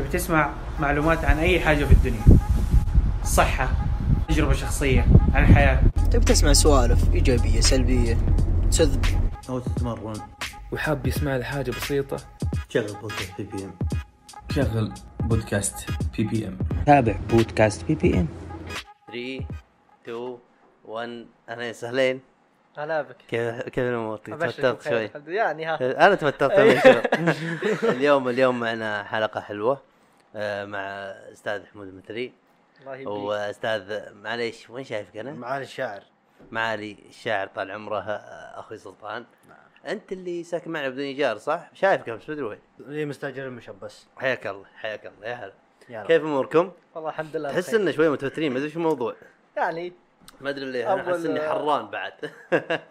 تبي تسمع معلومات عن أي حاجة في الدنيا. صحة تجربة شخصية عن الحياة تبي تسمع سوالف إيجابية سلبية تسذب أو تتمرن. وحاب يسمع لي حاجة بسيطة. شغل بودكاست PPM شغل بودكاست PPM تابع بودكاست PPM 3 2 1 اهلين سهلين. هلا بك. كيف كيف الأمور؟ توترت. شوي. يعني ها. أنا توترت. اليوم اليوم معنا حلقة حلوة. مع أستاذ حمود المثري. الله وأستاذ معليش وين شايفك أنا؟ معالي الشاعر. معالي الشاعر طال عمره آه، أخوي سلطان. أنت اللي ساكن معنا بدون إيجار صح؟ شايفك بس مدري وين. لي مستأجر مشب بس حياك الله حياك الله يا هلا. كيف أموركم؟ والله الحمد لله تحس بخير. ان شوي متوترين ما أدري شو الموضوع يعني ما أدري ليه أنا أحس إني حران بعد.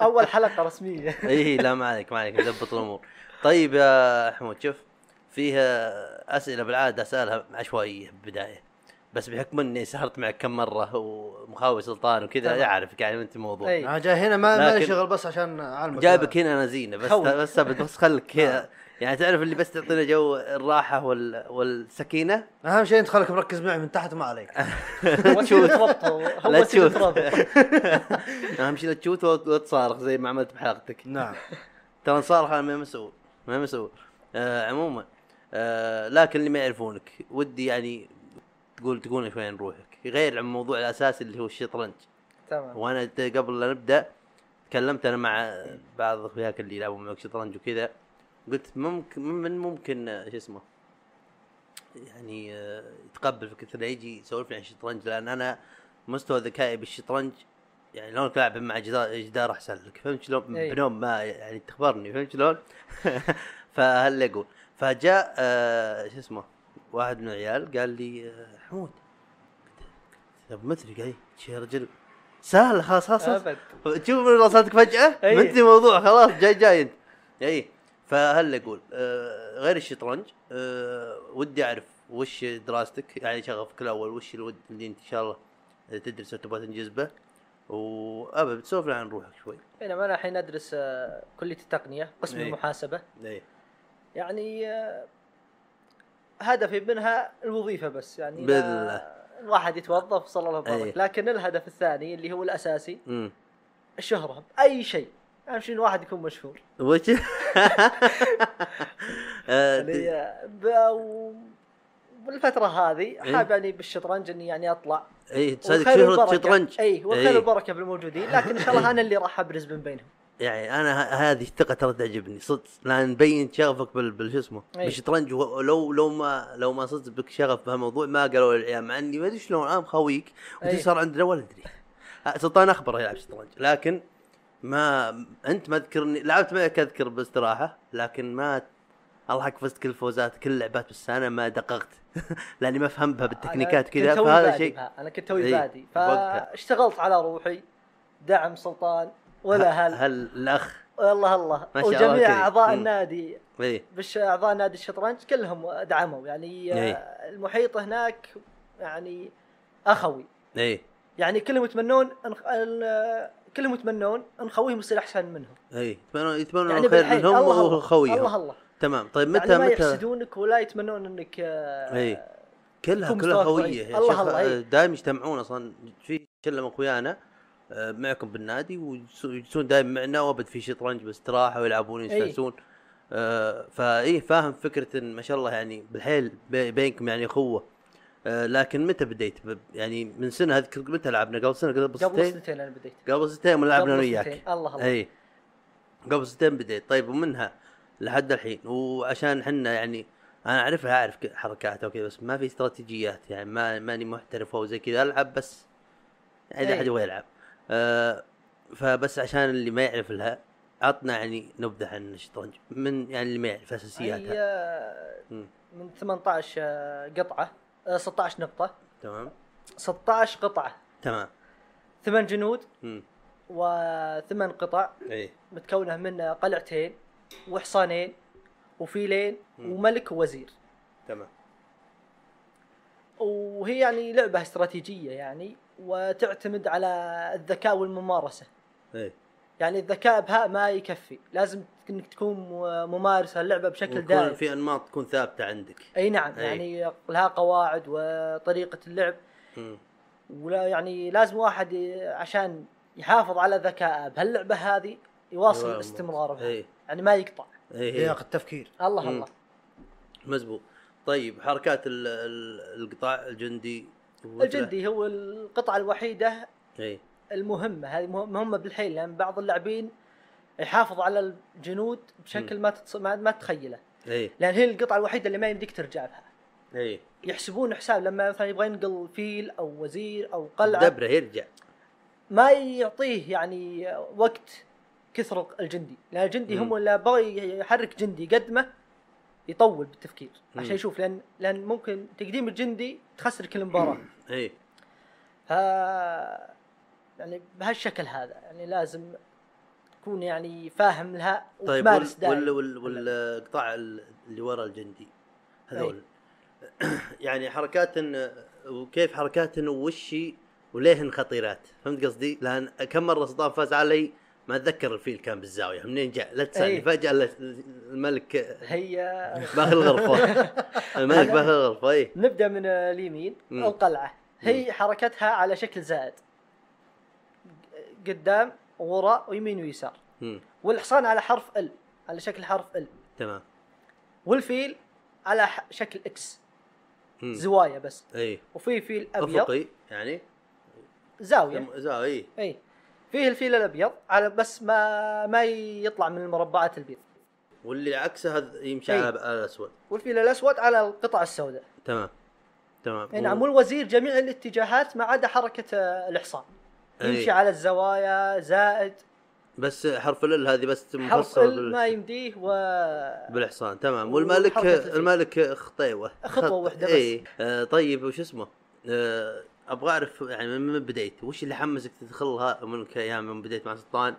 أول حلقة رسمية. اي لا ما عليك ما عليك نضبط الأمور. طيب يا حمود شوف فيها أسئلة بالعادة أسألها عشوائيه بالبداية. بس بحكم إني سهرت معك كم مرة ومخاوي سلطان وكذا. يعرف يعني أنت الموضوع. أنا جاي هنا ما ما شغل بس عشان أعلمك. جايبك هنا أنا زينة بس خوي. بس بس خلك كذا يعني تعرف اللي بس تعطينا جو الراحة وال والسكينة؟ أهم شيء أنت خليك مركز معي من تحت وما عليك. تشوت. لا تشوت. سيرة ربط أهم شيء لا تشوت وتصارخ زي ما عملت بحلقتك. نعم. ترى نصارخ أنا ما مسؤول ما مسؤول آه عموما آه لكن اللي ما يعرفونك ودي يعني تقول تقول شوي عن روحك. غير عن الموضوع الاساسي اللي هو الشطرنج تمام. وأنا قبل لا نبدأ تكلمت أنا مع بعض أخوياك اللي يلعبون معك شطرنج وكذا. قلت ممكن من ممكن آه، شو اسمه يعني آه، يتقبل فكره انه يجي يسولف عن الشطرنج لأن أنا مستوى ذكائي بالشطرنج يعني لو تلعب مع جدار جدار أحسن لك. فهمت شلون؟ أي. بنوم ما يعني تخبرني. فهمت شلون؟ فهل أقول؟ فجاء آه شو اسمه واحد من العيال قال لي آه حمود. طب مثلي قال لي رجل. سهل خلاص خلاص. أبد. تشوف راساتك فجأة أي. منتهي الموضوع خلاص جاي جاي أنت. اي فهل أقول آه غير الشطرنج آه ودي أعرف وش دراستك؟ يعني شغفك الأول وش الود اللي أنت إن شاء الله تدرس وتبغى تنجز به؟ وأبد بتسولف لي عن روحك شوي. بينما أنا الحين أدرس آه، كلية التقنية قسم إيه. المحاسبة. اي يعني آه، هدفي منها الوظيفة بس يعني بالله. الواحد يتوظف صلى الله. عليه لكن الهدف الثاني اللي هو الأساسي امم الشهرة باي شيء. أهم شيء الواحد يكون مشهور. وش؟ آه، يعني بالفترة هذه إيه. حاب يعني بالشطرنج إني يعني أطلع. اي تصدق شهرة والبركة- شطرنج. اي والخير إيه. والبركه بالموجودين. لكن إن شاء الله أنا اللي راح أبرز من بينهم. يعني أنا هذه الثقة ترى تعجبني. صدق. لأن مبين شغفك بال بال- شو اسمه أي. بالشطرنج. ولو لو ما لو ما صدق بك شغف بهالموضوع ما قالوا للعيال مع إني ما أدري شلون أنا مخاويك. وانت أي. صار عندنا ولا أدري. سلطان أخبر يلعب شطرنج. لكن ما أنت ما تذكرني لعبت معك أذكر باستراحة لكن ما الله حق فزت كل الفوزات كل اللعبات بس أنا ما دققت. لأني ما فهمتها بالتكنيكات كذا فهذا شيء. أنا كنت توي إيه، بادي. فاشتغلت على روحي. دعم سلطان. ولا هل هل الأخ؟ الله الله. ما شاء وجميع. أعضاء. النادي اي بش أعضاء نادي الشطرنج كلهم دعموا. يعني إيه. آه، المحيط هناك يعني أخوي. اي يعني كلهم يتمنون ال- كلهم يتمنون إن خويهم يصير أحسن منهم. اي يتمنون يتمنون يعني الخير الله وخويهم الله الله تمام. طيب متى يعني ما متى يحسدونك ولا يتمنون إنك آه، اي كلها كلها. يا الله الله، إي. دائما يجتمعون أصلا. في شله من أخويانا. آه، معكم بالنادي ويجلسون دائما معنا. وأبد في شطرنج باستراحه ويلعبون يستانسون. آه فاي فاهم فكرة إن ما شاء الله يعني بالحيل بي- بينكم يعني اخوه آه لكن متى بديت؟ يعني من سنة اذكر متى لعبنا؟ قبل سنة قبل قبل سنتين. سنتين أنا بديت. قبل سنتين لعبنا أنا وياك. سنتين. الله الله. اي قبل سنتين بديت. طيب ومنها؟ لحد الحين. وعشان حنا يعني أنا أعرفها أعرف حركاتها وكذا بس ما في استراتيجيات. يعني ما ماني محترف أو زي كذا. ألعب بس. إذا أي. احد يبغى يلعب. آه فبس عشان اللي ما يعرف لها عطنا يعني نبذة عن الشطرنج من يعني اللي ما يعرف أساسياتها. هي آه،. من 18 آه، قطعة آه، 16 نقطة. تمام. 16 قطعة. تمام. ثمان جنود. امم وثمان قطع. اي متكونة من قلعتين وحصانين وفيلين مم. وملك ووزير. تمام. وهي يعني لعبة استراتيجية يعني. وتعتمد على الذكاء والممارسة. إي. يعني الذكاء بها ما يكفي. لازم إنك تكون م- ممارس اللعبة بشكل دائم. في أنماط تكون ثابتة عندك. إي نعم أي. يعني لها قواعد وطريقة اللعب. مم. ولا يعني لازم واحد عشان يحافظ على ذكائه بهاللعبة هذه يواصل أيوة، الاستمرار بها إي. يعني ما يقطع. إي. لياقة التفكير. الله مم. الله. مزبوط. طيب حركات ال- ال- القطاع الجندي الجندي هو القطعة الوحيدة إي. المهمة. هذه مه- مهمة بالحيل لأن بعض اللاعبين يحافظ على الجنود بشكل ما تتص... ما, ما تتخيله إي. لأن هي القطعة الوحيدة اللي ما يمديك ترجع لها. إي. يحسبون حساب لما مثلا يبغى ينقل فيل أو وزير أو قلعة دبره يرجع. ما يعطيه يعني وقت كثر الجندي. لأن الجندي. هم اللي بغى يحرك جندي قدمه يطول بالتفكير. عشان يشوف لأن لأن ممكن تقديم الجندي تخسر كل مباراة. اي ف يعني بهالشكل هذا يعني لازم تكون يعني فاهم لها طيب وال وتمارس وال وال والقطاع ال- اللي ورا الجندي هذول. يعني حركات وكيف حركات وش وليهن خطيرات؟ فهمت قصدي؟ لأن كم مرة صدام فاز علي ما أتذكر الفيل كان بالزاوية منين جاء؟ لا تسألني أي. فجأة ال- الملك هي. باخذ الغرفة. الملك باخذ الغرفة اي نبدأ من اليمين مم. القلعة. هي حركتها على شكل زائد. قدام وراء ويمين ويسار. مم. والحصان على حرف L على شكل حرف L. تمام. والفيل على شكل X. مم. زوايا بس. اي وفي فيل أبيض. افقي يعني. زاوية. زاوية اي اي فيه الفيل الأبيض على بس ما ما يطلع من المربعات البيض. واللي عكسه هذا يمشي أي. على الأسود. والفيل الأسود على القطع السوداء. تمام. تمام. اي نعم. والوزير جميع الاتجاهات ما عدا حركة آه، الحصان. أي. يمشي على الزوايا زائد بس حرف ال هذه بس حرف مفصل ال بال- ما يمديه و بالحصان. تمام. الفيل. الملك خطيوة. خطوة خط- واحدة بس. اي آه طيب وش اسمه؟ آه أبغى أعرف يعني من بديت؟ وش اللي حمسك تدخلها من أيام من بديت مع سلطان؟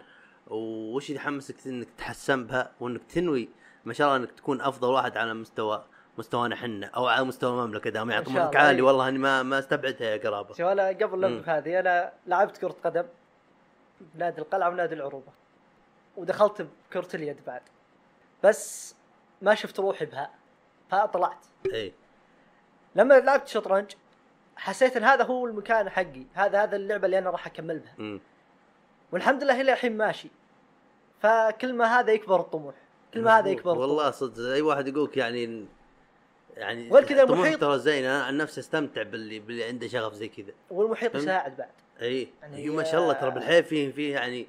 وش اللي حمسك إنك تحسن بها وإنك تنوي ما شاء الله إنك تكون أفضل واحد على مستوى مستوانا حنا أو على مستوى المملكة؟ دام يعطونك عالي أي. والله إني ما ما استبعدها يا قرابة. شوف أنا قبل. لعبة هذه أنا لعبت كرة قدم بنادي القلعة ونادي العروبة ودخلت بكرة اليد بعد. بس ما شفت روحي بها فطلعت. اي لما لعبت شطرنج حسيت إن هذا هو المكان حقي. هذا هذا اللعبة اللي أنا راح أكمل بها. مم. والحمد لله إلى الحين ماشي. فكل ما هذا يكبر الطموح. كل ما هذا. يكبر الطموح. والله صدق. أي واحد يقولك يعني يعني غير كذا المحيط- ترى زين. أنا عن نفسي أستمتع باللي باللي عنده شغف زي كذا. والمحيط؟ يساعد بعد. إي. يعني ما شاء الله ترى بالحيل فيه فيه يعني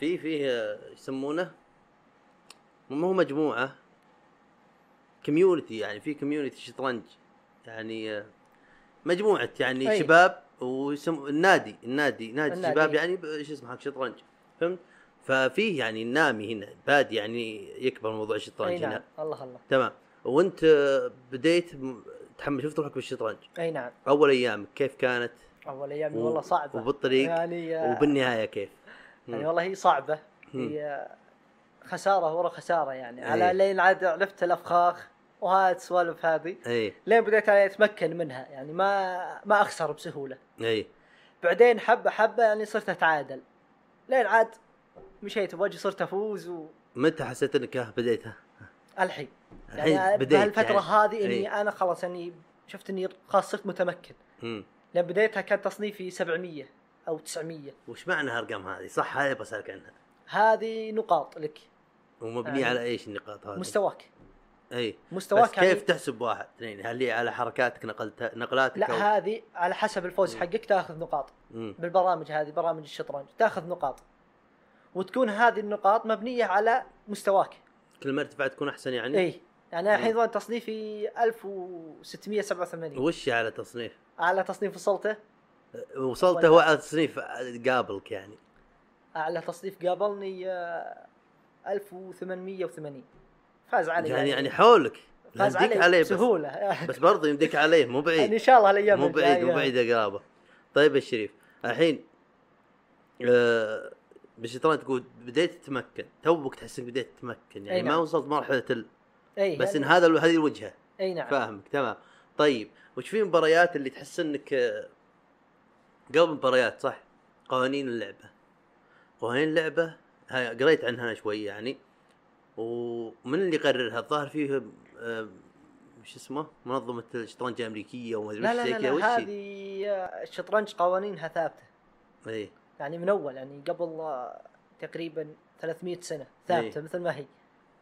فيه فيه آه، يسمونه؟ مو هو مجموعة. community يعني في community شطرنج. يعني آه، مجموعة يعني أي. شباب ويسم النادي النادي نادي النادي. شباب يعني ب- شو اسمه حق شطرنج فهمت ففيه يعني النامي هنا بادي يعني يكبر موضوع الشطرنج إي هنا نعم الله الله تمام وانت بديت تحمل شفت روحك بالشطرنج إي نعم أول ايامك كيف كانت أول ايامي و- والله صعبة وبالطريق يعني آه، وبالنهاية كيف؟ يعني. والله هي صعبة مم. هي خسارة ورا خسارة يعني أي. على لين عاد عرفت الأفخاخ وهاي السوالف هذه إي لين بديت أنا أتمكن منها يعني ما ما أخسر بسهولة إي بعدين حبة حبة يعني صرت أتعادل لين عاد مشيت بوجه صرت أفوز متى حسيت إنك بديتها؟ الحين يعني بديت بهالفترة يعني. هذه إني إي. أنا خلاص إني شفت إني خلاص صرت متمكن مم. لأن بديتها كان تصنيفي 700 أو 900 وش معنى هالأرقام هذه؟ صح هذه بسالك عنها هذه نقاط لك ومبنية يعني على إيش النقاط هذه؟ مستواك إي. مستواك بس كيف يعني- تحسب واحد؟ اثنين؟ هل هي على حركاتك نقلتها نقلاتك لا أو... هذه على حسب الفوز حقك تاخذ نقاط. مم. بالبرامج هذه برامج الشطرنج تاخذ نقاط. وتكون هذه النقاط مبنية على مستواك. كل ما ارتفعت تكون أحسن يعني؟ إي. يعني الحين ظن تصنيفي 1687 وش على تصنيف؟ اعلى تصنيف وصلته؟ وصلت ولا- هو على تصنيف قابلك يعني. اعلى تصنيف قابلني آه، 1880 فاز علي يعني يعني. حولك. فاز يمديك علي عليه بس. بسهولة. بس برضه يمديك عليه مو بعيد. يعني إن شاء الله الأيام مو بعيد مو. بعيد يا قرابه طيب الشريف الحين آه بالشطرنج تقول بديت تتمكن. توك تحس إنك بديت تتمكن. يعني أي ما نعم. وصلت مرحلة ال... أي بس إن يعني- هذا هذه الوجهة. أي نعم. فاهمك تمام. طيب وش في مباريات اللي تحس إنك آه، قبل مباريات صح؟ قوانين اللعبة. قوانين اللعبة قريت عنها شوي يعني. ومن اللي يقررها الظاهر فيه آه، وش اسمه منظمة الشطرنج الأمريكية وما أدري لا لا لا, لا؟ هذه آه، الشطرنج قوانينها ثابتة اي يعني من أول يعني قبل آه، تقريبا 300 سنة ثابتة إيه. مثل ما هي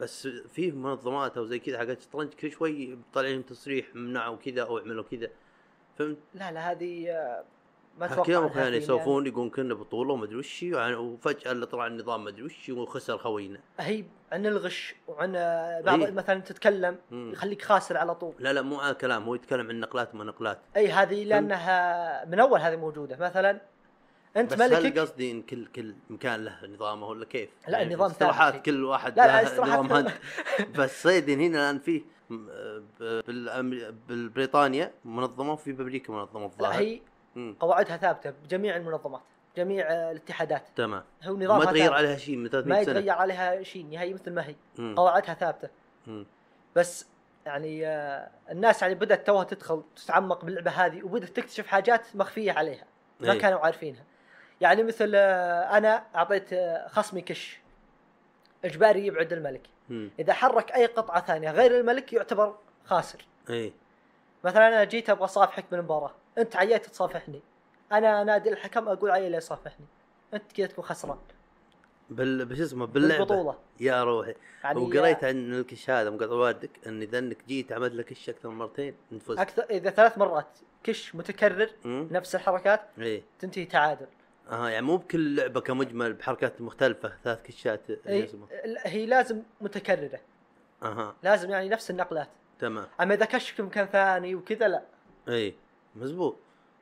بس في منظمات أو زي كذا حقت الشطرنج كل شوي طالعين تصريح منعوا كذا أو اعملوا كذا فهمت؟ لا لا هذه آه، ما حكيهم كانوا فيه يسولفون يقولون كنا بطولة وما أدري وش وعن- وفجأة اللي طلع النظام ما أدري وش وخسر خوينا يعني هي عن الغش وعن آه، بعض إيه. مثلا تتكلم مم. يخليك خاسر على طول لا لا مو على كلام هو يتكلم عن نقلات وما نقلات إي هذه لأنها من أول هذه موجودة مثلا أنت بس هل ملكك قصدي إن كل كل مكان له نظامه ولا كيف؟ لا، يعني النظام ثابت. كل واحد لا، لا، له نظام هند بس صيدين هنا الآن فيه بالأمر- بالبريطانيا منظمة وفي بأمريكا منظمة الظاهر هي مم. قواعدها ثابتة بجميع المنظمات جميع آه، الاتحادات تمام هو نظامها ما تغير. عليها شيء من ما 300 سنة يتغير عليها شيء نهائي مثل ما هي مم. قواعدها ثابتة مم. بس يعني آه، الناس يعني بدأت توها تدخل تتعمق باللعبة هذه وبدأت تكتشف حاجات مخفية عليها ما إيه. كانوا عارفينها يعني مثل آه، أنا أعطيت خصمي كش إجباري يبعد الملك مم. إذا حرك أي قطعة ثانية غير الملك يعتبر خاسر اي مثلا أنا جيت أبغى اصافحك بالمباراه انت عييت تصافحني. أنا نادي الحكم أقول عيل يصافحني. انت كذا تكون خسران. بال بش اسمه باللعبة. بالبطولة. يا روحي. يعني وقريت عن الكش هذا مقطع والدك إن إذا إنك جيت عملت لك كش أكثر من مرتين فزت أكثر إذا ثلاث مرات. كش متكرر. نفس الحركات اي تنتهي تعادل. آه يعني مو بكل لعبة كمجمل بحركات مختلفة ثلاث كشات اسمه هي لازم متكررة. أها. لازم يعني نفس النقلات. تمام. أما إذا كشك مكان ثاني وكذا لا. اي مزبوط.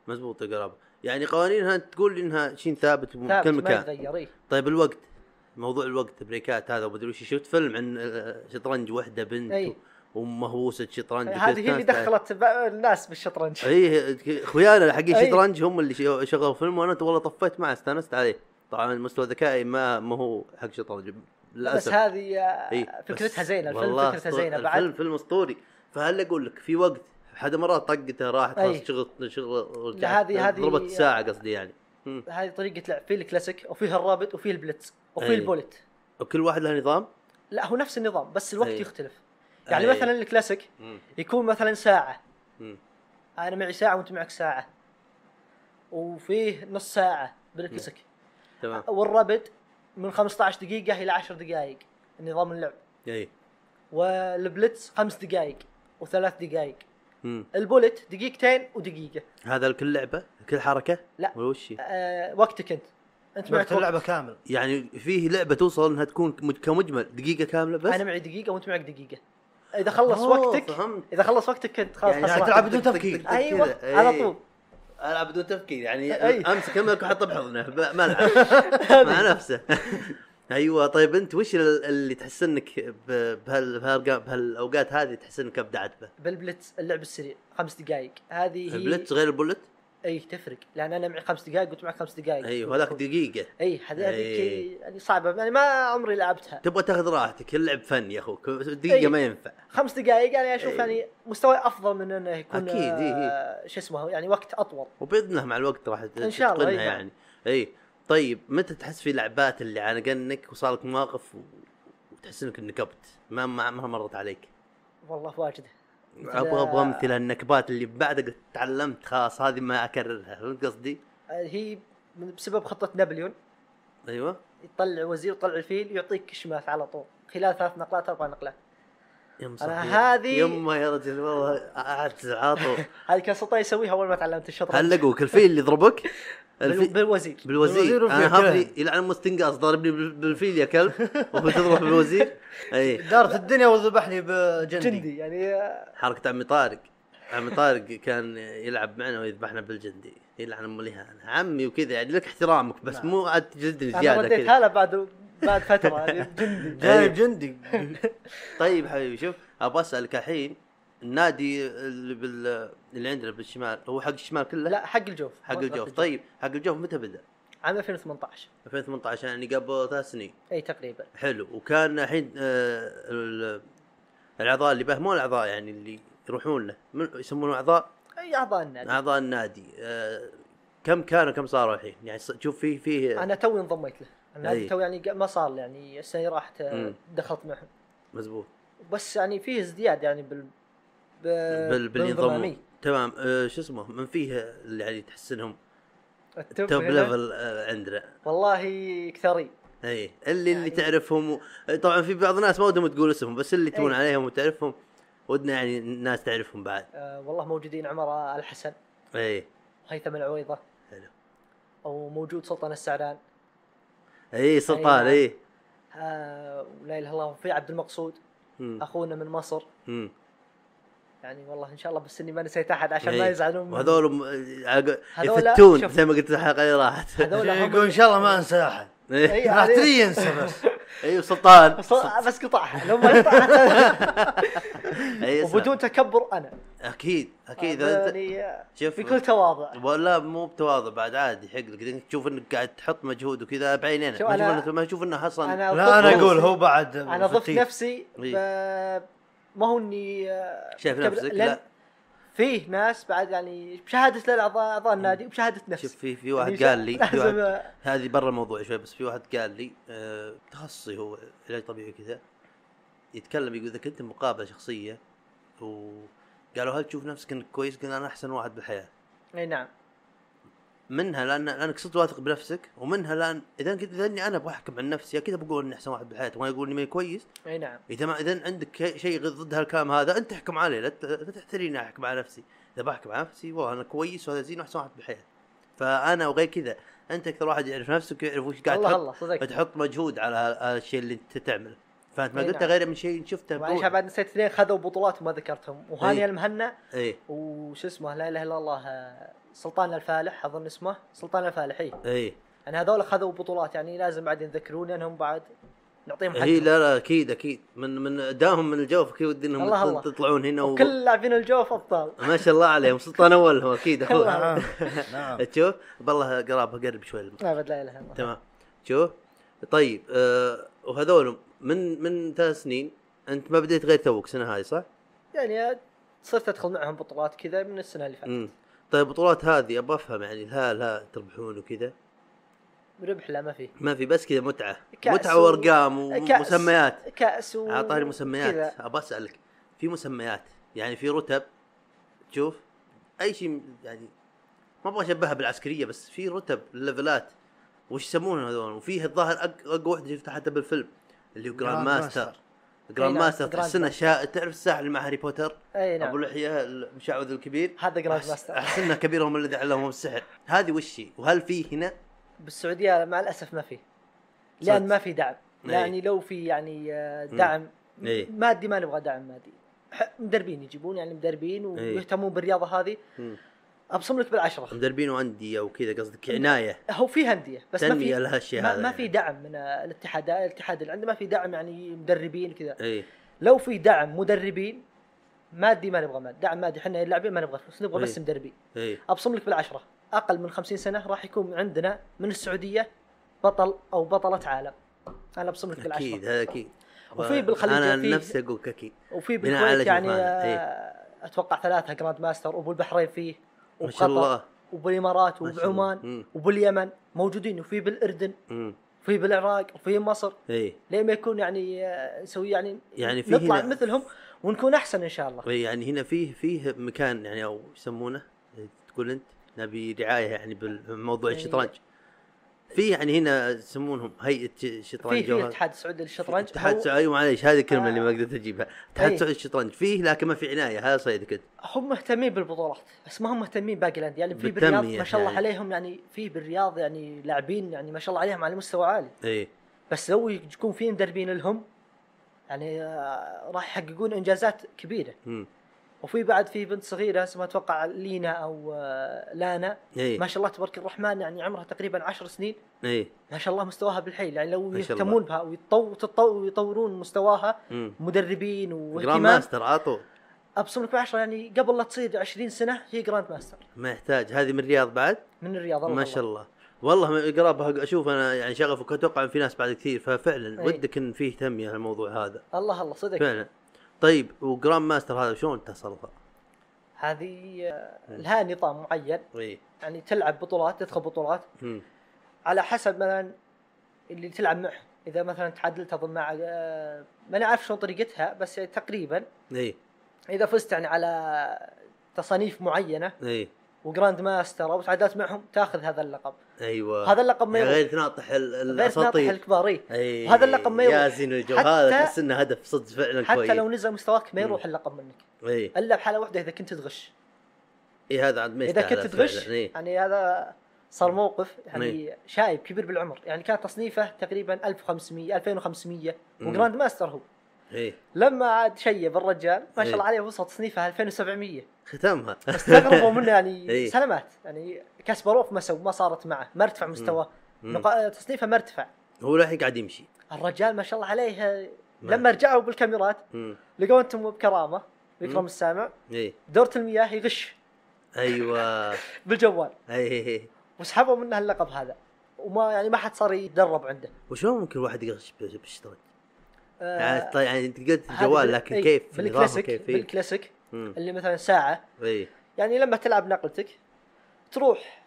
مزبوط يا قرابه يعني قوانينها انت تقول إنها شيء ثابت في ثابت كل ما مكان. طيب الوقت موضوع الوقت بريكات هذا ومدري وش شفت فيلم عن آه، شطرنج وحدة بنت أي. ومهووسة شطرنج هذه هي اللي دخلت الناس بالشطرنج. إي اخويانا حقين أي. شطرنج هم اللي شغلوا فيلم وأنا والله طفيت معه استانست عليه. طبعا مستوى ذكائي ما ما هو حق شطرنج بس للاسف هذه آه، فكرتها بس زينة الفيلم فكرتها زينة الفيلم بعد. فيلم أسطوري. فهل أقول لك في وقت حدا مرات طقته راحت. خلاص شغل شغل لا، هذه- هذه- ضربت ساعة قصدي يعني. هذه طريقة لعب في الكلاسيك وفيه ال rapid وفيه ال blitz وفيه. ال bullet وكل واحد له نظام لا هو نفس النظام بس الوقت أي. يختلف يعني أي. مثلا الكلاسيك مم. يكون مثلا ساعة مم. أنا معي ساعة وأنت معك ساعة وفيه نص ساعة بالكلاسيك تمام وال rapid من 15 دقيقة إلى 10 دقائق نظام اللعب أي وال blitz خمس دقائق وثلاث دقائق مم. ال bullet دقيقتين ودقيقة هذا لكل لعبة كل حركة لا. ولا وش هي؟ أه وقتك أنت أنت معك وقت. اللعبه كامل يعني فيه لعبة توصل إنها تكون مج- كمجمل دقيقة كاملة بس أنا معي دقيقة وأنت معك دقيقة إذا خلص أوه، وقتك فهمت. إذا خلص وقتك كنت خلاص يعني. تلعب بدون تفكير. أيوه كذا. على إيه. طول ألعب بدون تفكير يعني أي. أمسك الملك وأحطه بحضنه ب- ما ألعب مع نفسه أيوه طيب أنت وش ال- اللي تحس إنك بهال بهالأوقات هذه تحس إنك أبدعت به؟ بال blitz اللعب السريع خمس دقائق هذه هي ال blitz غير ال bullet؟ إي تفرق لأن أنا معي خمس دقائق وانت معك خمس دقائق أيوه هذاك دقيقة إي هذه هذيك. يعني صعبة يعني ما عمري لعبتها تبغى تاخذ راحتك اللعب فن يا أخوك دقيقة أي. ما ينفع خمس دقائق يعني أشوف أي. يعني مستوى أفضل من إنه يكون أكيد، إي، إي. آه، شو اسمه يعني وقت أطول وبإذن الله مع الوقت راح إن شاء الله، تتقنها. يعني إي طيب متى تحس في لعبات اللي عانقنك وصار لك مواقف. وتحس إنك نكبت؟ ما ما, ما مرت عليك. والله واجد أبغى أبغى أمثلة النكبات اللي بعد تعلمت خلاص هذه ما أكررها فهمت قصدي؟ هي بسبب خطة نابليون. أيوه. يطلع وزير يطلع الفيل يعطيك كشمات على طول. خلال ثلاث نقلات أربع نقلات. يم صحيح. هذه- يما يا رجل والله اعتز عاطو هذه كان سلطان يسويها أول ما تعلمت الشطرنج. هل لقوك؟ الفيل اللي ضربك؟ الفي... بالوزير. بالوزير. أنا كلام. يلعن مستنقاص ضاربني بال- بالفيل يا كلب وبتضرب بالوزير. أي. دارت الدنيا وذبحني بجندي. جندي. يعني آه، حركة عمي طارق. عمي طارق كان يلعب معنا ويذبحنا بالجندي. يلعن ام الاهانة عمي وكذا يعني لك احترامك بس مو عاد تجلدني أنا زيادة رديت بعد بعد فترة. يعني جندي. جايب جندي. طيب حبيبي شوف أبغى أسألك الحين النادي اللي بال اللي عندنا بالشمال هو حق الشمال كله؟ لا حق الجوف حق الجوف. طيب حق الجوف متى بدأ؟ عام 2018 2018 يعني قبل ثلاث سنين. إي تقريبا. حلو. وكان الحين آه ال- الأعضاء اللي به مو الأعضاء يعني اللي يروحون له يسمونه أعضاء؟ إي أعضاء النادي. أعضاء النادي. آه كم كانوا كم صاروا الحين؟ يعني ص- شوف فيه فيه أنا توي انضميت له. النادي. تو يعني ما صار يعني السنة راحت آه،. دخلت معهم. مزبوط. بس يعني فيه ازدياد يعني بال ب... بال بالنظام. تمام. آه شو اسمه؟ من فيه اللي يعني تحسنهم؟ ال top top هنا؟ level آه عندنا. والله كثري. إي. اللي اللي يعني- تعرفهم و... طبعا في بعض الناس ما ودهم تقول اسمهم بس اللي تمون. عليهم وتعرفهم ودنا يعني الناس تعرفهم بعد. آه والله موجودين عمر الحسن. إي. هيثم العويضة. حلو. أو موجود سلطان السعدان. إي سلطان أي إي. آه ولا إله إلا الله في عبد المقصود. مم. أخونا من مصر. مم. يعني والله إن شاء الله بس إني ما نسيت أحد عشان. ما يزعلون مني. وهذول يفتون. زي ما قلت الحلقة اللي راحت. هذول يقول إن شاء الله ما أنسى أحد. راح هذه- تدري ينسى بس. أيوه سلطان بس قطعها لو ما قطعها. وبدون تكبر أنا. أكيد أكيد. أنت- يعني شوف. بكل تواضع. ولا مو بتواضع بعد عادي. حق لك تشوف إنك قاعد تحط مجهود وكذا بعينينا شوف ما تشوف إنه أصلا لا أنا أقول هو بعد أنا ضفت. نفسي ما هو إني آه، شايف نفسك؟ لا. فيه ناس بعد يعني بشهادة اعضاء النادي وبشهادة نفسي شوف في في واحد يعني قال لي واحد هذه برا الموضوع شوي بس في واحد قال لي آه، تخصصي هو علاج طبيعي كذا يتكلم يقول إذا كنت مقابلة شخصية وقالوا هل تشوف نفسك إنك كويس؟ قلنا أنا أحسن واحد بالحياة. إي نعم. منها لأن لأنك صرت واثق بنفسك ومنها لأن إذا كنت إذا إني أنا أبغى أحكم عن نفسي أكيد بقول إني أحسن واحد بالحياة ما يقول إني ماني كويس. أي نعم. إذا ما إذا عندك شيء- ضد هالكلام هذا أنت احكم عليه لا تحتريني أحكم على نفسي. إذا بحكم على نفسي والله أنا كويس وهذا زين وأحسن واحد بالحياة. فأنا وغير كذا أنت أكثر واحد يعرف نفسك ويعرف وش قاعد الله تحط الله مجهود على الشيء اللي أنت تعمله. فانت ما قلت نعم. غير من شيء شفته بروح. بعد نسيت اثنين خذوا بطولات وما ذكرتهم. وهاني إي. المهنا اي وش اسمه؟ لا إله إلا الله سلطان الفالح أظن اسمه. سلطان الفالح اي اي يعني هذول خذوا بطولات يعني لازم بعد يذكرون لانهم بعد نعطيهم هي حقهم. إيه، لا لا أكيد أكيد. من من داهم من الجوف كذا ودي إنهم الله الله. تطلعون هنا و... وكل لاعبين الجوف أبطال. ما شاء الله عليهم. سلطان أول هو أكيد أخوه. نعم نعم. تشوف بالله قراب قرب شوي. ابد لا إله إلا الله. تمام. شوف. طيب آه وهذول من من ثلاث سنين؟ أنت ما بديت غير توك سنه هذه صح؟ يعني صرت أدخل معهم بطولات كذا من السنة اللي فاتت. طيب البطولات هذه أبغى أفهم يعني لا لا تربحون وكذا. ربح لا ما فيه ما في بس كذا متعة. متعة و- وأرقام كأس. ومسميات كأس و... أعطاني مسميات. كذا. أبغى أسألك في مسميات؟ يعني في رتب شوف أي شيء يعني ما أبغى أشبهها بالعسكرية بس في رتب ليفلات وش يسمونها هذول؟ وفيه الظاهر أق- أقوى واحدة شفتها حتى بالفيلم اللي هو grand master grand أي نعم، ماستر تحسنه ماستر. شا... تعرف الساحر اللي مع هاري بوتر؟ اي أبو نعم لحية المشعوذ الكبير. هذا grand master. احسنه كبيرهم الذي علمهم السحر. هذه وش هي؟ وهل في هنا؟ بالسعودية مع الأسف ما فيه لأن. ما في دعم. يعني لو في يعني آه، دعم إي. مادي ما نبغى دعم مادي. مدربين يجيبون يعني مدربين ويهتمون بالرياضة هذه. أبصم لك بالعشرة. مدربين وانديه وكذا قصدك عناية. هو في انديه بس ما في لها الشيء ما, هذا ما يعني. في دعم من الاتحاد الاتحاد اللي عنده ما في دعم يعني مدربين كذا اي لو في دعم مدربين مادي ما نبغى مادي دعم مادي إحنا اللاعبين ما نبغى فلوس نبغى بس إي. مدربين. اي أبصم لك بالعشرة. أقل من 50 سنة راح يكون عندنا من السعودية بطل أو بطلة عالم. أنا أبصم لك بالعشرة. أكيد هذا أكيد. وفي بالخليج أنا نفسي أقول أكيد. وفي بالكويت يعني إيه. آه، أتوقع ثلاثة grand master وأبو البحرين فيه. ما شاء الله وبالإمارات. وبعمان. وباليمن موجودين وفي بالإردن. وفي بالعراق وفي مصر اي لين ما يكون يعني آه، نسوي يعني يعني في نطلع هنا- مثلهم ونكون أحسن إن شاء الله إي، يعني هنا فيه فيه مكان يعني أو يسمونه تقول أنت نبي رعاية يعني بالموضوع إي. الشطرنج في يعني هنا يسمونهم هيئة شطرنج في الاتحاد السعودي للشطرنج. اتحاد هو- السعودي أيوه معليش هذه الكلمة آه. اللي ما قدرت أجيبها. اتحاد إي. السعودي للشطرنج. فيه لكن ما في عناية هذا صيدك أنت هم مهتمين بالبطولات بس ما هم مهتمين باقي الانديه يعني في بالرياض ما شاء الله يعني. عليهم يعني في بالرياض يعني لاعبين يعني ما شاء الله عليهم على مستوى عالي. اي بس لو يكون في مدربين لهم يعني آه، راح يحققون إنجازات كبيرة. مم. وفي بعد في بنت صغيرة اسمها أتوقع لينا أو آه، لانا. اي ما شاء الله تبارك الرحمن يعني عمرها تقريبا عشر سنين. اي ما شاء الله مستواها بالحيل يعني لو يهتمون بها ويطورون مستواها مم. مدربين grand واهتمام. ماستر على طول أبصم لك بعشرة يعني قبل لا تصير 20 سنة هي grand master ما يحتاج. هذه من الرياض بعد؟ من الرياض ما شاء الله. والله من قرابها أشوف أنا يعني شغفك أتوقع في ناس بعد كثير ففعلا أي. ودك إن فيه تنمية الموضوع هذا. الله الله صدق. فعلا. طيب و grand master هذا شلون تصلها؟ هذه آه، لها نظام معين. إي. يعني تلعب بطولات تدخل بطولات. على حسب مثلا اللي تلعب معه. إذا مثلا تعادلت أظن مع آه، ماني عارف شلون طريقتها بس تقريبا إي. إذا فزت يعني على تصانيف معينة إي. و grand master أو تعادلت معهم تاخذ هذا اللقب. أيوه. هذا اللقب ما يعني يروح غير تناطح ال- غير تناطح الأساطير. الكبار. أي وهذا اللقب ما يروح. يا زين الجو حتى- هذا تحس إنه هدف صدق فعلا كويس. حتى لو نزل مستواك ما يروح اللقب منك. إي. إلا بحالة واحدة إذا كنت تغش. إي هذا عاد ما إذا كنت تغش. يعني هذا صار موقف يعني شايب كبير بالعمر. يعني كان تصنيفه تقريبا 1500 2500 مم. و grandmaster هو. اي لما عاد شيب الرجال ما شاء الله إيه. عليه وصل تصنيفه 2700 ختمها. استغربوا منه يعني إيه. سلامات. يعني كاسباروف ما سو ما صارت معه. ما ارتفع مستواه. نقا- تصنيفه ما ارتفع هو الحين قاعد يمشي. الرجال ما شاء الله عليه ما- لما رجعوا بالكاميرات. لقوا أنتم بكرامة ويكرم مم. السامع. اي دورة المياه يغش. أيوه. بالجوال. اي وسحبوا منه اللقب هذا. وما يعني ما حد صار يتدرب عنده. وشلون ممكن الواحد يغش بال- بالشطرنج؟ آه، يعني طيب يعني انت قلت الجوال لكن إي، كيف؟ بالكلاسيك كيف؟ إي. بالكلاسيك. اللي مثلا ساعة إي يعني لما تلعب نقلتك تروح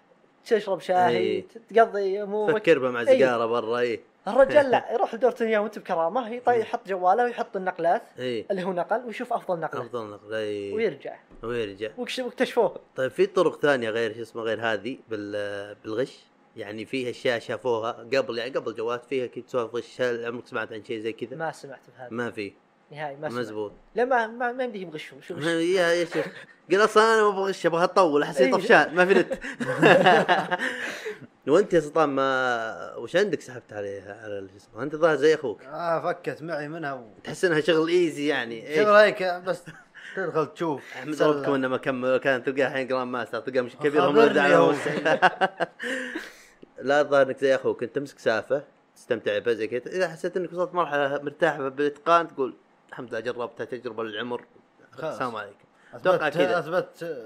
تشرب شاي إي. تقضي امورك فكر بقى مع إي. سيجارة برا إي الرجال لا يروح لدورة المياه وانت بكرامه يحط جواله ويحط النقلات إي اللي هو نقل ويشوف أفضل نقلة أفضل نقل إي ويرجع ويرجع واكتشفوه طيب في طرق ثانية غير شو اسمه غير هذه بال بالغش يعني في أشياء شافوها قبل يعني قبل جوات فيها كنت سوالف غش هل عمرك سمعت عن شيء زي كذا؟ ما سمعت بهذا. ما في. نهائي ما سمعت. مزبوط. لا ما ما, ما يمديهم يغشوا شو غش يا يا شيخ. قال أصلا أنا ما أبغى غش أبغى أطول أحس إيه. طفشان ما في نت وأنت يا سلطان ما وش عندك سحبت عليها على شو اسمه أنت ظاهر زي أخوك. آه فكت معي منها و... تحس إنها شغل easy يعني إيش؟ شغل هيك بس تدخل تشوف. أحمد. ربكم انه ما كمل كان تلقاه الحين grandmaster تلقاه مش كبير هم لا الظاهر إنك زي أخوك انت تمسك سافة تستمتع بها زي كذا إذا حسيت إنك وصلت مرحلة مرتاح بالاتقان تقول الحمد لله جربتها تجربة للعمر خلاص. السلام عليكم أتوقع كذا اثبت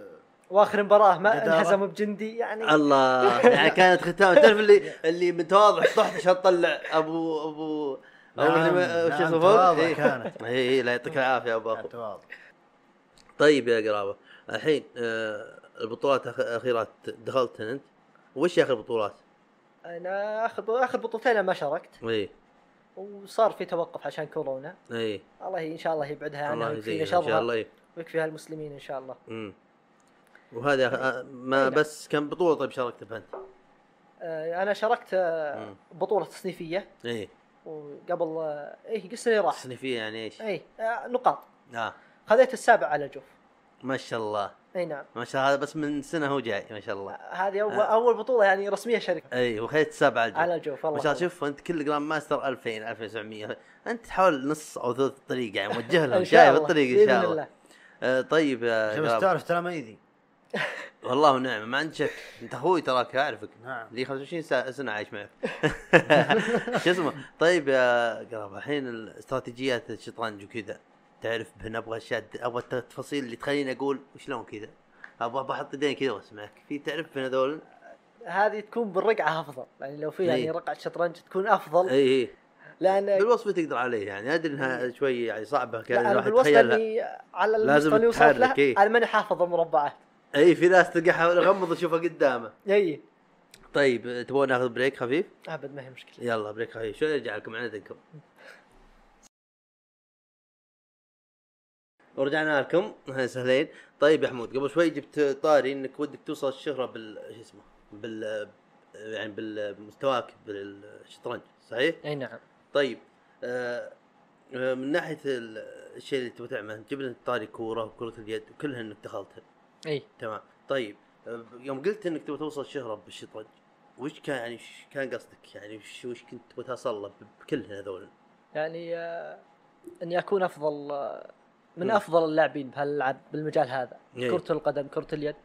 وآخر مباراة ما. انهزموا بجندي يعني الله يعني كانت ختام تعرف اللي اللي متواضع تحت عشان تطلع ابو ابو نعم، ابو شو نعم، اسمه تواضع فوق؟ إيه. كانت. اي إي، لا يعطيك العافية يا أبو أخو تواضع طيب يا قرابة الحين آه البطولات أخ- أخيرات دخلت أنت وش اخر بطولات؟ أنا اخر اخر بطولتين ما شاركت. إي. وصار في توقف عشان كورونا. إي. الله إن شاء الله يبعدها عنها ويكفينا يزيد إن شاء شرها الله. ويكفيها المسلمين إن شاء الله. امم وهذا آه، ما إيه. بس كم بطولة طيب شاركت بها أنت؟ آه، أنا شاركت آه،. بطولة تصنيفية. إي. وقبل آه، إيه قصه اللي راح. تصنيفية يعني إيش؟ إي آه، نقاط. آه. خذيت السابع على جوف. ما شاء الله. أي نعم. ما شاء الله هذا بس من سنة هو جاي ما شاء الله. هذه اول آه. أول بطولة يعني رسمية شركة. أي وخذت سبعه الجو. على جوف والله ما شاء الله. شوف أنت كل جراند ماستر 2000 2900 أنت تحاول نص أو ثلث الطريق يعني موجه لهم شايف الطريق إن شاء الله. الله. آه طيب يا. تعرف تلاميذي والله ونعم ما عندي شك. أنت أخوي تراك أعرفك. نعم. لي 25 سنة عايش معك. شو اسمه؟ طيب يا قراب الحين الاستراتيجيات الشطرنج وكذا. تعرف بهن أبغى أشياء أبغى التفاصيل اللي تخليني أقول وشلون كذا. أبغى بحط يدين كذا وأسمعك. في تعرف بين هذول؟ هذه تكون بالرقعة أفضل. يعني لو في يعني إي. رقعة شطرنج تكون أفضل. اي اي لأن بالوصف تقدر عليه يعني. أدري إنها شوي يعني صعبة كان الواحد بالوصف يتخيلها. اني على لازم اللي وصلت له تتحرك، إي. أنا ماني حافظ المربعات. اي في ناس تلقى حاول يغمض يشوفها قدامه. اي طيب تبغون ناخذ break خفيف؟ أبد ما هي مشكلة. يلا break خفيف. شو نرجع لكم؟ عن ورجعنا لكم. أهلا وسهلين طيب يا حمود قبل شوي جبت طاري إنك ودك توصل الشهرة بال شو اسمه بال يعني بالمستواك بالشطرنج صحيح؟ أي نعم. طيب آه آه، من ناحية ال- الشيء اللي تبغى تعمله جبنا الطاري كورة وكرة اليد وكلها إنك دخلتها. أي. تمام. طيب آه، يوم قلت إنك تبغى توصل شهره بالشطرنج وش كان يعني وش كان قصدك؟ يعني وش, وش كنت تبغى توصل له بكل هذول؟ يعني آه، إني أكون أفضل آه، من. أفضل اللاعبين بهاللعب بالمجال هذا. إي. كرة القدم كرة اليد.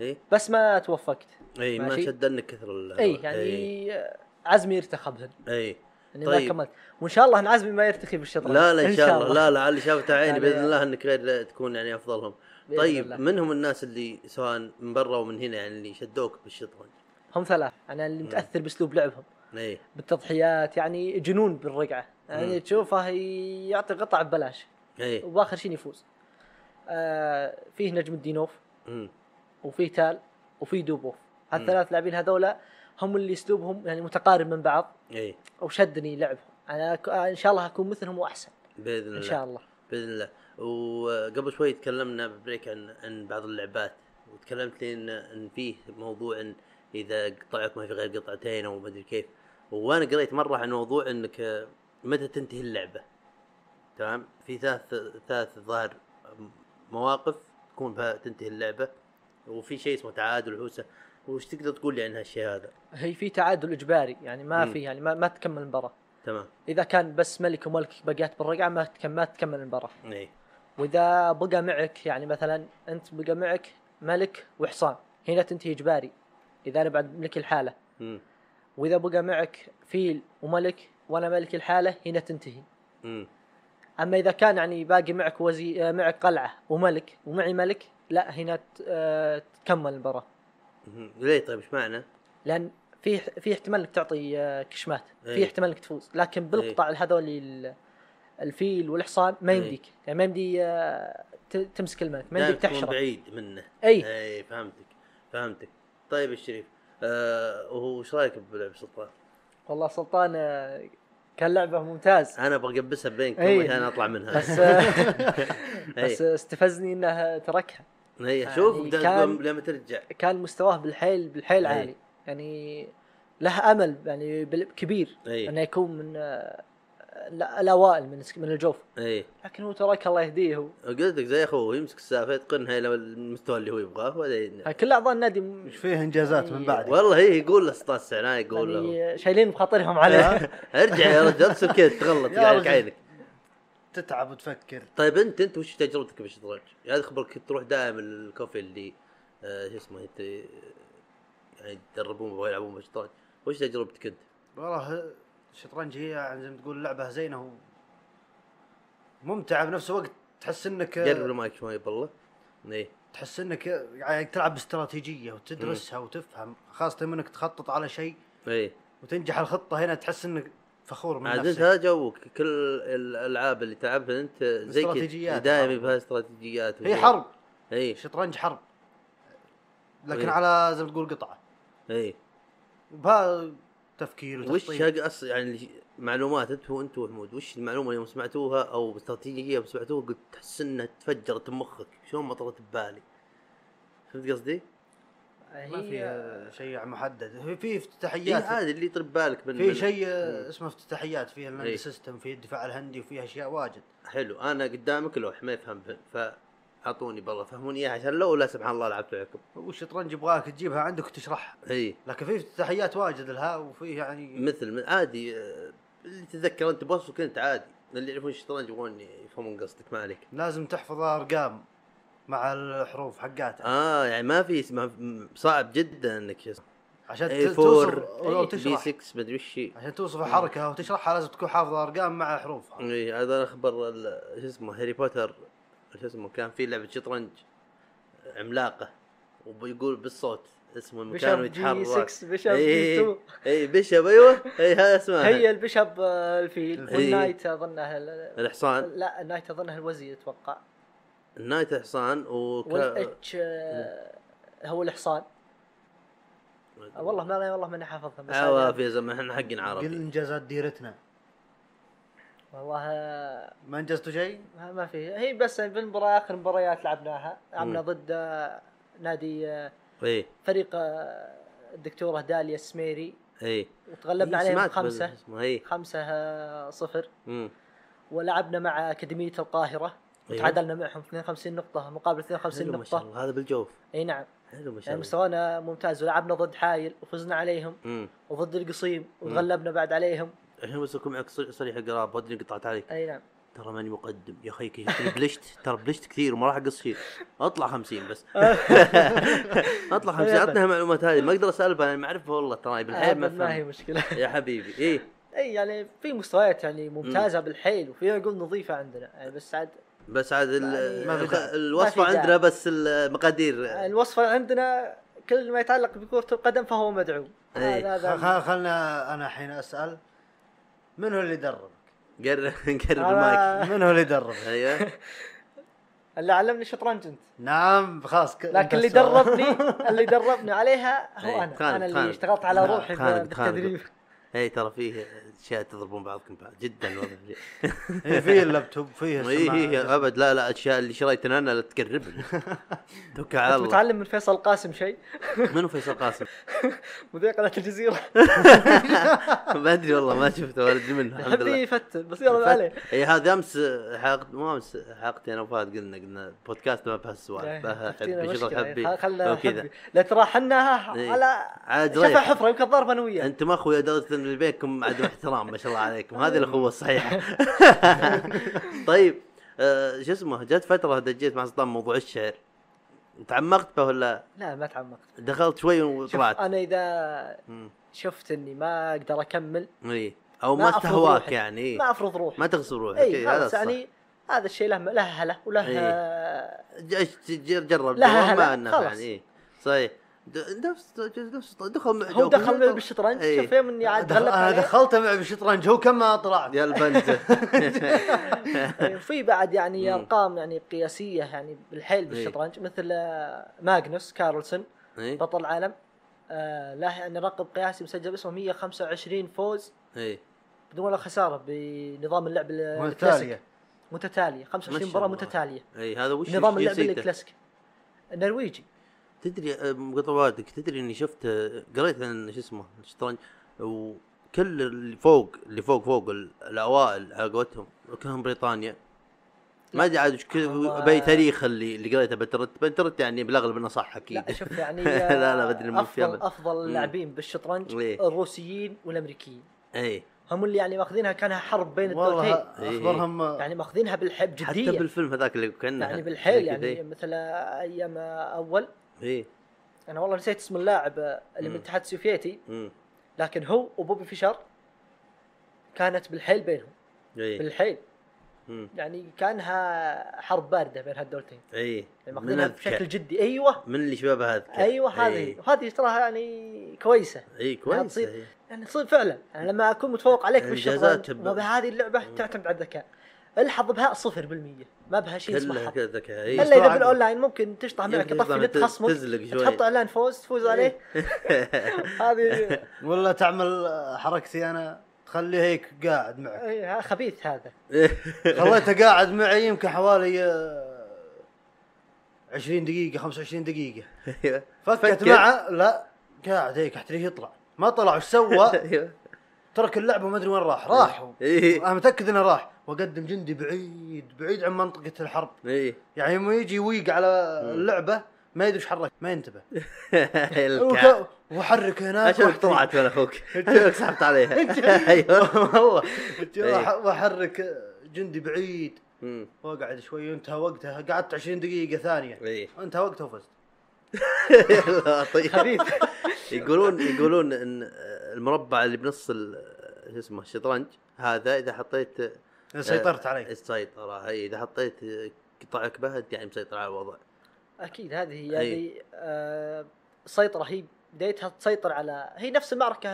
إي. بس ما توفقت. إي ما ماشي. شد انك كثر ال- إي. يعني آه، عزمي يرتخى بهن اي اني طيب. ما كملت. وإن شاء الله إن عزمي ما يرتخي بالشطرنج لا لا إن شاء الله. لا لا اللي شافته عيني يعني- بإذن الله إنك غير تكون يعني أفضلهم. طيب الله. منهم الناس اللي سواء من برا ومن هنا يعني اللي شدوك بالشطرنج؟ هم ثلاث. أنا اللي متأثر بأسلوب لعبهم. إي. بالتضحيات يعني جنون بالرقعة. يعني. تشوفه يعطي قطع ببلاش. اي وآخر شيء يفوز. آه فيه نجم الدينوف. وفيه تال. وفيه دوبوف. هالثلاث لاعبين هذولا هم اللي اسلوبهم يعني متقارب من بعض. اي وشدني لعبهم. أنا ك- إن شاء الله أكون مثلهم وأحسن. بإذن الله. ان شاء الله. بإذن الله. وقبل شوي تكلمنا ببريك عن عن بعض اللعبات. وتكلمت لي إن إن فيه موضوع إن إذا قطعك ما في غير قطعتين أو ما أدري كيف. وأنا قريت مرة عن موضوع إنك آه، متى تنتهي اللعبة. تمام؟ في ثلاث ثلاث ظاهر مواقف تكون بها تنتهي اللعبة وفي شيء اسمه تعادل وحوسه وش تقدر تقول لي عن هالشيء هذا؟ هي في تعادل إجباري يعني ما. في يعني ما, ما تكمل المباراة. تمام. إذا كان بس ملك وملك بقيت بالرقعة ما تكمل ما تكمل المباراة. إي. وإذا بقى معك يعني مثلا أنت بقى معك ملك وحصان هنا تنتهي إجباري إذا أنا بعد ملك الحالة. امم وإذا بقى معك فيل وملك وأنا ملك الحالة هنا تنتهي. امم أما إذا كان يعني باقي معك وزي معك قلعة وملك ومعي ملك لا هنا آه، تكمل المباراة. ليه؟ طيب إيش معنى؟ لأن في في احتمال إنك تعطي آه، كشمات. إيه. في احتمال إنك تفوز. لكن بالقطع هذول ال- الفيل والحصان ما إيه. يمديك. يعني ما يمدي آه، تمسك الملك. ما يمديك تحشره. بعيد منه. اي اي فهمتك. فهمتك. طيب الشريف آه إيش رأيك بلعب سلطان؟ والله سلطان كان لعبة ممتاز. أنا أبغى اقبسها بينكم إي. عشان أطلع منها. بس بس استفزني انه تركها. اي شوف يعني لما ترجع. كان مستواه بالحيل بالحيل إيه. عالي. يعني له أمل يعني كبير. اي إنه يكون من الأوائل من من الجوف. اي لكن هو ترك الله يهديه هو. قلت لك زي أخوه يمسك السالفه يتقنها إلى المستوى اللي هو يبغاه بعدين كل اعضاء النادي م- إيش فيه إنجازات من بعد؟ والله هي يقول له سلطان السعناي يقول له. يعني شايلين بخاطرهم عليه. ارجع يا رجل ارسل كذا تغلط رجل. عينك. تتعب وتفكر. طيب أنت أنت وش تجربتك بالشطرنج؟ يعني خبرك تروح دائما الكوفي اللي آه شو اسمه يعني يدربون ويبغوا يلعبون بالشطرنج وش تجربتك أنت؟ والله الشطرنج هي يعني زي ما تقول لعبة زينة ممتعة بنفس الوقت. تحس إنك قرب المايك شوي بالله. إيه. تحس إنك يعني تلعب باستراتيجية وتدرسها وتفهم خاصة إنك تخطط على شيء إيه. وتنجح الخطة هنا تحس إنك فخور من نفسك. هذا جوك. كل الألعاب اللي تلعبها أنت زي استراتيجيات. دائما فيها استراتيجيات هي حرب. اي الشطرنج حرب. لكن إيه. على زي ما تقول قطعه اي وبها تفكير وش وتخطيط. هذه أص... يعني معلومات انت وانت وحمود وش المعلومة اللي يوم سمعتوها أو استراتيجية يوم سمعتوها قلت تحس إنها تفجرت بمخك شلون ما طرت ببالي؟ فهمت قصدي؟ ما فيها شيء محدد. في- في اي افتتاحيات. عادي اللي يطرب بالك من في شيء اسمه افتتاحيات. فيها إيه. ال London system في الدفاع الهندي وفيها أشياء واجد. حلو. أنا قدامك لوح ما يفهم فن فاعطوني بالله فهموني إياها عشان لو لا سبحان الله لعبت عليكم والشطرنج يبغاك تجيبها عندك وتشرحها. إي. لكن في افتتاحيات واجد لها وفي يعني مثل عادي آه، اللي تتذكر أنت بوس وكنت عادي. اللي يعرفون الشطرنج يبغون يفهمون قصدك ما عليك. لازم تحفظ ارقام مع الحروف حقاتها. آه يعني ما في صعب جدا إنك عشان اي ت- توصف 4 ولو بي تشرح. 6 مدري وش عشان توصف حركة وتشرحها لازم تكون حافظ ارقام مع حروفها إي هذا أخبر شو اسمه هاري بوتر. شو اسمه كان في لعبة شطرنج عملاقة وبيقول بالصوت اسمه المكان بشب جي يتحرك 6 بشب اي جي 2 اي بشب أيوه اي هذا اسمها. هي البشب آه، الفيل. الفيل. والنايت اظنها ال- الحصان. لا النايت اظنها الوزير أتوقع. النايت الحصان وك... والإتش آه، هو الحصان. والله ما والله ماني حافظها بس عواف هذه- يا زلمه إحنا حقنا عربي. إنجازات ديرتنا. والله ما انجزتوا شيء؟ ما في. هي بس بالمباراة آخر مباريات لعبناها. لعبنا. ضد آه، نادي آه، إي. فريق آه، الدكتورة داليا السميري إي. وتغلبنا إيه، عليهم خمسة بال- اسمه إي. خمسة صفر. امم ولعبنا مع أكاديمية القاهرة. أيوة. وتعادلنا معهم 52 نقطة مقابل 52 حلو ما شاء نقطة الله هذا بالجوف. إي نعم. حلو ما شاء يعني الله. مستوانا ممتاز ولعبنا ضد حايل وفزنا عليهم. وضد القصيم وتغلبنا بعد عليهم. الحين بس أكون معك صريح القراب ودني قطعت عليك. أي نعم. ترى ماني مقدم. يا أخي كذا بلشت ترى بلشت كثير وما راح أقص شيء. أطلع 50 بس. أطلع 50 عطنا معلومات هذه. ما أقدر اسالفها أنا ما أعرفها والله ترى بالحيل ما أبد ما هي افهم مشكلة. يا حبيبي. إيه. أي يعني في مستويات يعني ممتازة بالحيل وفي نقول نظيفة عندنا. يعني بس عاد بس عاد ال- يعني. الوصفة. عندنا بس المقادير. الوصفة عندنا كل ما يتعلق بكرة القدم فهو مدعو. إي. هذا خلنا أنا الحين أسأل. من هو اللي يدربك؟ قرب قرب المايك من هو اللي يدربك؟ أيوه اللي علمني شطرنج أنت نعم خلاص ك- لكن اللي. دربني اللي دربني عليها هو أنا خالد، أنا اللي. اشتغلت على خالد، روحي. بالتدريب اي ترى فيه أشياء تضربون بعضكم بعض جدا الوضع إيه، فيه اللابتوب فيه اي السماعة. هي أبد. لا لا أشياء اللي شريتها أنا لا تقربني. توكل على انت الله. متعلم من فيصل قاسم شيء. منو فيصل قاسم؟ مذيع قناة الجزيرة. ما أدري والله ما شفته ولا أدري منه الحمد لله. يفتن بس يلا عليه. اي هذا أمس حلقه مو أمس حلقتي أنا وفهد قلنا قلنا بودكاست ما بهالسوالف إيه، حبي شغل حبي خلنا لا ترى حنا إيه. على شفا. حفرة يمكن ضارب أنا وياه أنتم اخويا لدرجه اللي بينكم عدم احترام ما شاء الله عليكم هذه الأخوة الصحيحة طيب آه شو اسمه جت فترة دجيت مع سلطان موضوع الشعر تعمقت به ولا لا ما تعمقت دخلت شوي وطلعت أنا إذا. شفت إني ما أقدر أكمل إي أو ما استهواك. يعني إيه. ما أفرض روحي ما تغصب روحك إي هذا يعني هذا الشيء له له هلة وله إيه. جرب لا، جرب، لا، ما نفع خلاص. يعني إيه. صحيح نفس نفس دخل معي هو. دخل معي بالشطرنج إيه. شوف يوم إني عاد دخ- غلبت أنا عليه دخلت معي بالشطرنج هو كم ما طلعت. يا البنت. إيه، وفي بعد يعني مم. أرقام يعني قياسية يعني بالحيل بالشطرنج مثل آه، ماغنوس كارلسون اي بطل العالم. آه، له يعني رقم قياسي مسجل باسمه 125 فوز. اي بدون ولا خسارة بنظام اللعب ال- الكلاسيك. متتالية. ما 25 شاء مباراة. متتالية. اي هذا وش نظام اللعب؟ الكلاسيك. النرويجي تدري آه، مقطع والدك تدري إني شفت آه، قريت عن شو اسمه الشطرنج وكل اللي فوق اللي فوق فوق ال- الأوائل على قولتهم كلهم بريطانيا ما أدري عاد بأي تاريخ اللي اللي قريته بنترت بنترت يعني بالاغلب انه صح أكيد لا شوف يعني لا، لا، بدري أفضل. أفضل مم. اللاعبين بالشطرنج إيه. الروسيين والأمريكيين اي هم اللي يعني ماخذينها كانها حرب بين والله الدولتين إيه. اخبرهم يعني ماخذينها بالحب حتى جديه بالفيلم هذاك اللي كانه يعني بالحيل يعني مثل أيام أول اي أنا والله نسيت اسم اللاعب اللي من. الاتحاد السوفيتي لكن هو وبوبي فيشر كانت بالحيل بينهم. اي بالحيل. مم. يعني كانها حرب باردة بين هالدولتين. اي يعني من ماخذينها. بشكل جدي. أيوه. من اللي شباب هذا أيوه هذه. وهذه تراها يعني كويسة. اي كويس تصير- إيه. يعني تصير فعلا. يعني لما أكون متفوق عليك إنجازات بالشطرنج ب- وبهذه اللعبة تعتمد على الذكاء. الحظ بها صفر بالمية. ما بها شيء اسمه كلها حظ كذا. ذكاء إلا اي اذا بالأونلاين ممكن تشطح معك يمكن يطفي نت خصمك تزلق شوي. تحط إعلان فوز تفوز عليه. هذه ولا تعمل حركتي أنا تخليه هيك قاعد معك. إيه، ها خبيث هذا. خليته قاعد معي يمكن حوالي آه، 20 دقيقة 25 دقيقة. فكت فكت. معه لا قاعد هيك احتريه يطلع؟ ما طلع وش سوى؟ أيوه. ترك اللعبة وما أدري وين راح. راح إيه. أنا متأكد إنه راح. وقدم جندي بعيد بعيد عن منطقة الحرب. إي. يعني يوم يجي يويق على اللعبة ما يدري إيش حرك ما ينتبه. وحرك هناك عشان. طلعت من أخوك. سحبت عليها. أيوه. والله. وأحرك جندي بعيد. وأقعد شوي وانتهى وقتها. قعدت 20 دقيقة ثانية. إي. انتهى وقتها وفزت. طيب. يقولون يقولون إن المربع اللي بنص شو اسمه الشطرنج هذا إذا حطيت سيطرت عليه السيطرة إي إذا حطيت قطعك به يعني مسيطر على الوضع. أكيد هذه هي أي. هذه آه، السيطره هي بدايتها تسيطر على هي نفس المعركة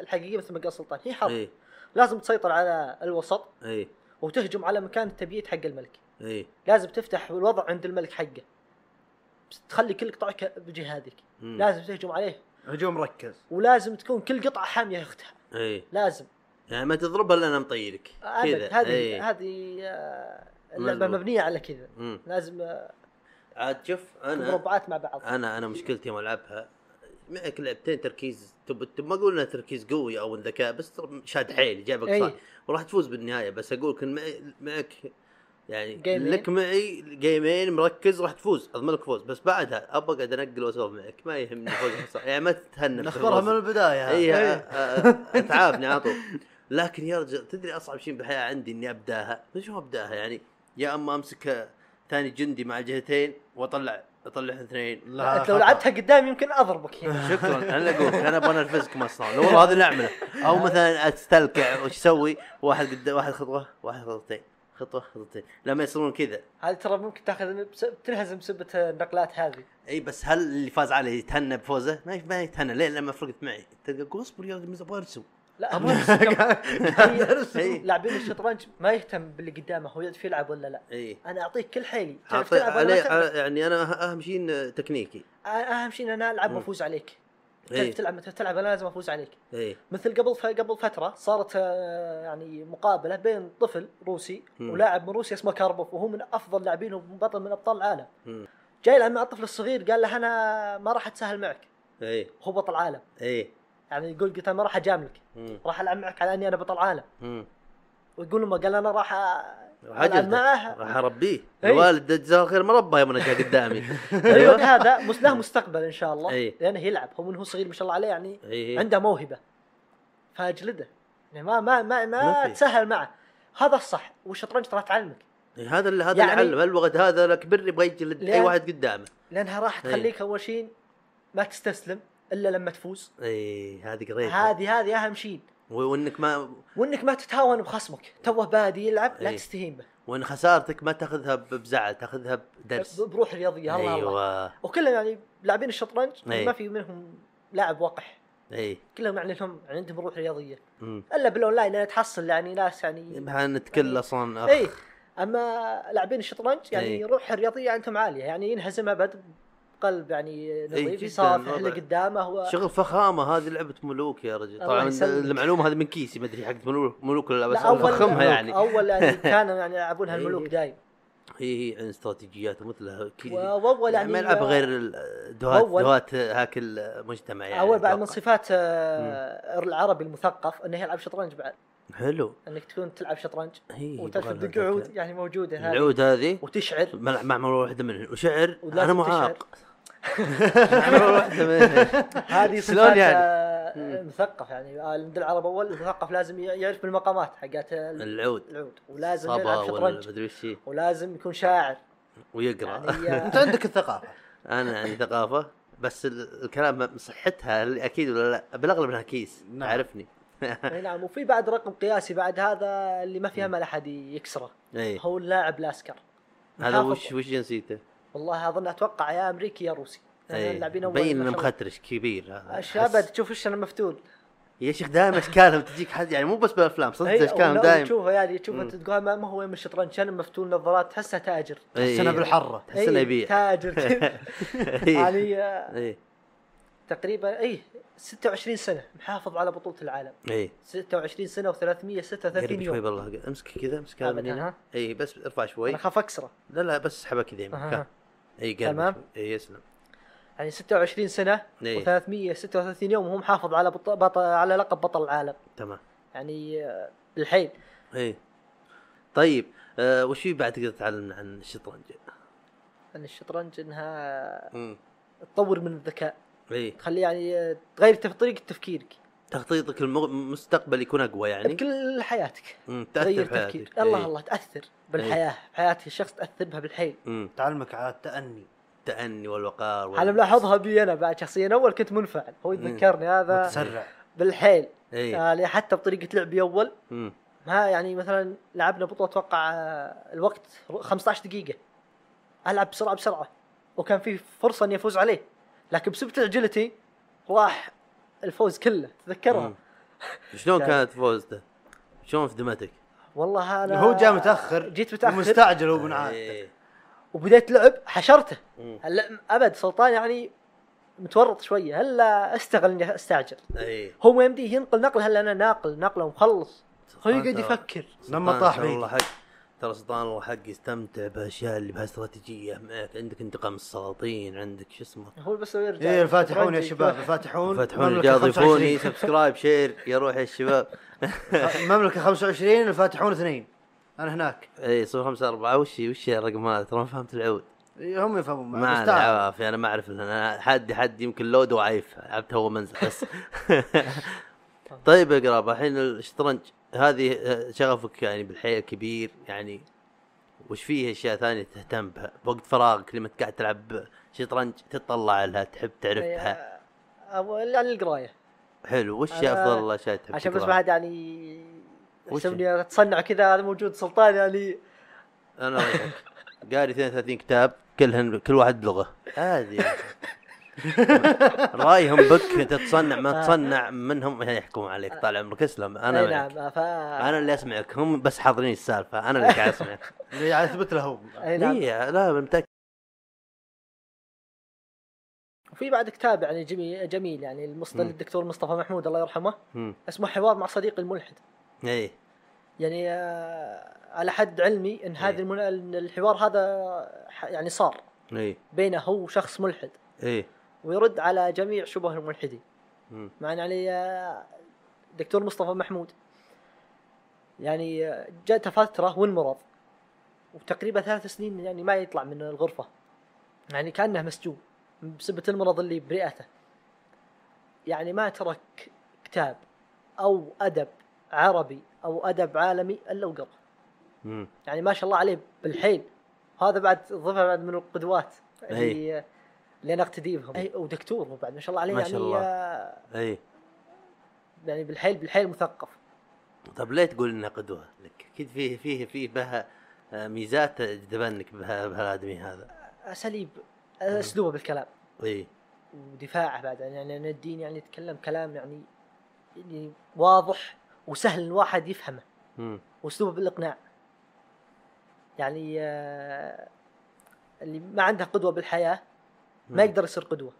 الحقيقية مثل ما قال سلطان هي حرب. لازم تسيطر على الوسط إي. وتهجم على مكان التبييت حق الملك. إي. لازم تفتح الوضع عند الملك حقه. بس تخلي كل قطعك بجهادك. مم. لازم تهجم عليه. هجوم مركز ولازم تكون كل قطعة حامية أختها. إي. لازم. يعني ما تضربها إلا أنا مطيرك كذا هذه إي. هذه آه، اللعبة. مبنية على كذا. لازم آه، عاد شوف أنا مربعات مع بعض أنا أنا مشكلتي يوم ألعبها معك لعبتين تركيز تب تب ما أقول انها تركيز قوي أو ذكاء بس شاد حيل جابك أي. صح وراح تفوز بالنهاية بس أقول معي معك يعني جيمين. لك معي جيمين مركز راح تفوز اضمن لك فوز بس بعدها ابى اقعد أنقل واسولف معك ما يهمني فوز. يعني ما تتهنى نخبرها من البداية اي هذه. اتعبني على طول لكن يا رجل تدري أصعب شيء بالحياة عندي إني أبداها؟ ما شو أبداها يعني؟ يا أما أمسك ثاني جندي مع جهتين وأطلع أطلع اثنين. لا أنت لو. لعبتها قدام يمكن أضربك هنا شكرا. أنا أقول أنا أبغى انرفزكم أصلا لو والله هذا اللي أعمله. أو مثلا استلكع وش أسوي؟ واحد قدام واحد خطوة واحد خطوتين. خطوة خطوتين. لما يصيرون كذا. هذه ترى ممكن تأخذ تنهزم بسبة النقلات هذه. إي بس هل اللي فاز عليه يتهنى بفوزه؟ ما ما يتهنى. ليه؟ لما فرقت معي تلقى اصبر يا رجل أبغى ارسم لا اي لاعبين الشطرنج ما يهتم باللي قدامه هو يعرف يلعب ولا لا. اي أنا أعطيك كل حيلي. تعرف تلعب ولا تعرف؟ يعني أنا أهم شيء تكنيكي. أهم شيء إن أنا ألعب. وأفوز عليك. إيه. تلعب متى تلعب أنا لازم أفوز عليك. اي مثل قبل ف... قبل فترة صارت آه، يعني مقابلة بين طفل روسي مم. ولاعب من روسيا اسمه كاربوف وهو من أفضل اللاعبين وبطل من أبطال العالم. مم. جاي يلعب مع الطفل الصغير قال له أنا ما راح أتساهل معك. اي هو بطل عالم. اي يعني يقول قلت أنا ما راح أجاملك. راح ألعب معك على إني أنا بطل عالم. ويقول له ما قال أنا راح ألعب معه. راح أربيه. إي. الوالد جزاه مربى يوم أنا جاء قدامي أيوه. هذا له مستقبل إن شاء الله. إيه. لأنه يلعب. هو من هو صغير ما شاء الله عليه يعني اي عنده موهبة. فأجلده. يعني ما ما ما, ما ما. تسهل معه. هذا الصح. والشطرنج ترى تعلمك. إيه، هذا اللي هذا يعني- اللي علم. الوقت هذا الكبر يبغى يجلد أي واحد قدامه. لأنها راح إيه. تخليك أول شيء ما تستسلم. إلا لما تفوز. اي هذه قريتها. هذه هذه أهم شيء. وإنك ما وإنك ما تتهاون بخصمك. توه بادي يلعب لا إيه. تستهين به. وإن خسارتك ما تأخذها بزعل تأخذها بدرس. بروح رياضيه الله الله. أيوه. وكلهم يعني لاعبين الشطرنج إيه. ما في منهم لاعب وقح اي كلهم يعني لهم عندهم روح رياضية. أمم. إلا بالأونلاين لأن تحصل يعني ناس يعني إحنا نتكل أصلا. أخ. اي أما لاعبين الشطرنج يعني إيه. روح الرياضيه عندهم عالية. يعني ينهزم أبد بقلب يعني نظيف جداً، يصافح اللي. قدامه. شغل فخامة هذه لعبة ملوك يا رجل. طبعا. المعلومة هذه من كيسي ما أدري حقت ملوك ملوك ولا لا بس افخمها يعني. أول يعني كانوا يعني يلعبونها إيه. الملوك دايم. هي هي عن استراتيجيات ومثلها كي- وأول يعني ما يلعب غير دوات دوات هاك المجتمع يعني أول بعد من. صفات آه، العربي المثقف إنه يلعب شطرنج بعد. حلو. إنك تكون تلعب شطرنج. هي وتعرف تدق عود. يعني موجودة هذه. العود هذه؟ وتشعر. مع مع واحدة منهم. وشعر؟ أنا معاق منهم هذه شلون يعني؟ آه، مثقف يعني. آه، عند العرب اول المثقف لازم يعرف بالمقامات حقت ال- العود. العود. ولازم يلعب شطرنج. مدري وش هي. ولازم يكون شاعر. ويقرأ. يعني آه، أنت عندك الثقافة. أنا عندي ثقافة بس ال- الكلام صحتها أكيد ولا لا؟ بالأغلب إنها كيس. نعم. عارفني. إي نعم. وفي بعد رقم قياسي بعد هذا اللي ما في امل أحد يكسره. هو اللاعب الأسكر. هذا وش وش جنسيته؟ والله أظن أتوقع يا أمريكي يا روسي. اي اللاعبين أول مبين ما انه مخترش كبير. هذا الشباب أحس- تشوف إيش أنا مفتول. يا شيخ دائما أشكالهم تجيك حد يعني مو بس بالأفلام صدق إي، أشكالهم دائما. تشوفه يعني تشوف مم. انت تقول ما هو من الشطرنج أنا مفتول نظارات تحسه تاجر. إي. السنة بالحرة. تحس انه إي، يبيع تاجر. يعني آه، اي تقريبا اي 26 سنة محافظ على بطولة العالم. اي 26 سنة و336 قرب شوي يوم. بالله أمسك كذا أمسك هذا من هنا؟ اي بس ارفع شوي. أنا خاف أكسره. لا لا بس اسحبها كذا. كان. إي قرب تمام. إي يسلم يعني 26 سنة إي. و336 يوم وهو محافظ على بط... بط... على لقب بطل العالم. تمام. يعني آه، للحين. إي. طيب آه وش في بعد تقدر تعلمنا عن الشطرنج؟ ان الشطرنج إنها امم تطور من الذكاء. إي. تخلي يعني آه، تغير طريقة تفكيرك. تخطيطك المستقبل يكون أقوى يعني؟ بكل حياتك. تغير تفكير. حياتك. الله إي. الله تأثر بالحياة. بحياه الشخص تأثر بها بالحيل تعلمك على التاني التأني والوقار وال... أنا ملاحظها بي أنا بعد شخصيا. أول كنت منفعل. هو يتذكرني هذا تسرع بالحيل. اي يعني حتى بطريقة لعبي أول. ما يعني مثلا لعبنا بطولة أتوقع آه، الوقت 15 دقيقة. ألعب بسرعة بسرعة. وكان في فرصة إني أفوز عليه. لكن بسبب عجلتي راح الفوز كله تذكرها. شلون كانت فوزته؟ شلون في دمتك؟ والله أنا هو جاء متأخر جيت متأخر ومستعجل هو إيه. وبديت لعب حشرته. هلا أبد سلطان يعني متورط شوية هلا استغل إني أستعجل اي هو ما يمديه ينقل نقل هلا أنا ناقل نقله ومخلص هو يقعد يفكر لما طاح ترى بيدي. الله حق ترى سلطان الله حق يستمتع بأشياء اللي بها استراتيجية. معك عندك انتقام السلاطين عندك شو اسمه؟ هو بس يرجع. إيه الفاتحون يا. شباب الفاتحون. اللي 25. يضيفوني سبسكرايب شير يا روح يا الشباب المملكه 25 الفاتحون اثنين. أنا هناك. اي صفر خمسة أربعة. وش وش الرقم هذا؟ ترى ما فهمت العود. إيه، هم يفهمون. ما. عافية أنا ما أعرف أنا حد حد يمكن لود وعايف لعبت هو منزل بس. طيب يا قرابة الحين الشطرنج. هذه آه، شغفك يعني بالحيل كبير يعني وش فيه أشياء ثانية تهتم بها بوقت فراغك لما قاعد تلعب شطرنج تطلع لها تحب تعرفها إيه، أو يعني القرايه حلو وش أفضل الأشياء تحب عشان بس؟ بعد يعني وش؟ يحسبني أتصنع كذا هذا موجود سلطان يعني أنا. قاري 32 كتاب كلهن كل واحد بلغة هذه رايهم بك تتصنع ما تصنع منهم. يحكمون عليك طال عمرك اسلم. أنا إي. نعم ف أنا اللي أسمعك. هم بس حاضرين السالفة. أنا اللي قاعد اسمعك اللي يعني اثبت له هو إي نعم. إي لا متأكد. وفي بعد كتاب يعني جميل جميل يعني المصدر مم. للدكتور مصطفى محمود الله يرحمه. مم. اسمه حوار مع صديقي الملحد. إيه يعني آه، على حد علمي إن هذه. المن... إن الحوار هذا يعني صار إيه بينه هو وشخص ملحد. إيه ويرد على جميع شبه الملحدين. مم. مع إن يعني آه، دكتور مصطفى محمود. يعني جاته فترة وانمرض وتقريبا ثلاث سنين يعني ما يطلع من الغرفة. يعني كأنه مسجون بسبة المرض اللي برئته. يعني ما ترك كتاب أو أدب عربي أو أدب عالمي إلا وقرأ. مم. يعني ما شاء الله عليه بالحيل. هذا بعد ضفه بعد من القدوات. اللي أنا اقتدي بهم أي ودكتور هو بعد ما شاء الله عليه ما يعني شاء الله. آه، إيه يعني بالحيل بالحيل مثقف. طب ليه تقول انها قدوة؟ لك؟ أكيد فيه فيه فيه بها آه، ميزات تجذبنك بها بهالآدمي هذا. أساليب أسلوبه بالكلام. إيه ودفاعه بعد يعني أنا الدين يعني يتكلم كلام يعني يعني واضح وسهل الواحد يفهمه. وأسلوبه بالإقناع. يعني آه، اللي ما عنده قدوة بالحياة ما. يقدر يصير قدوة.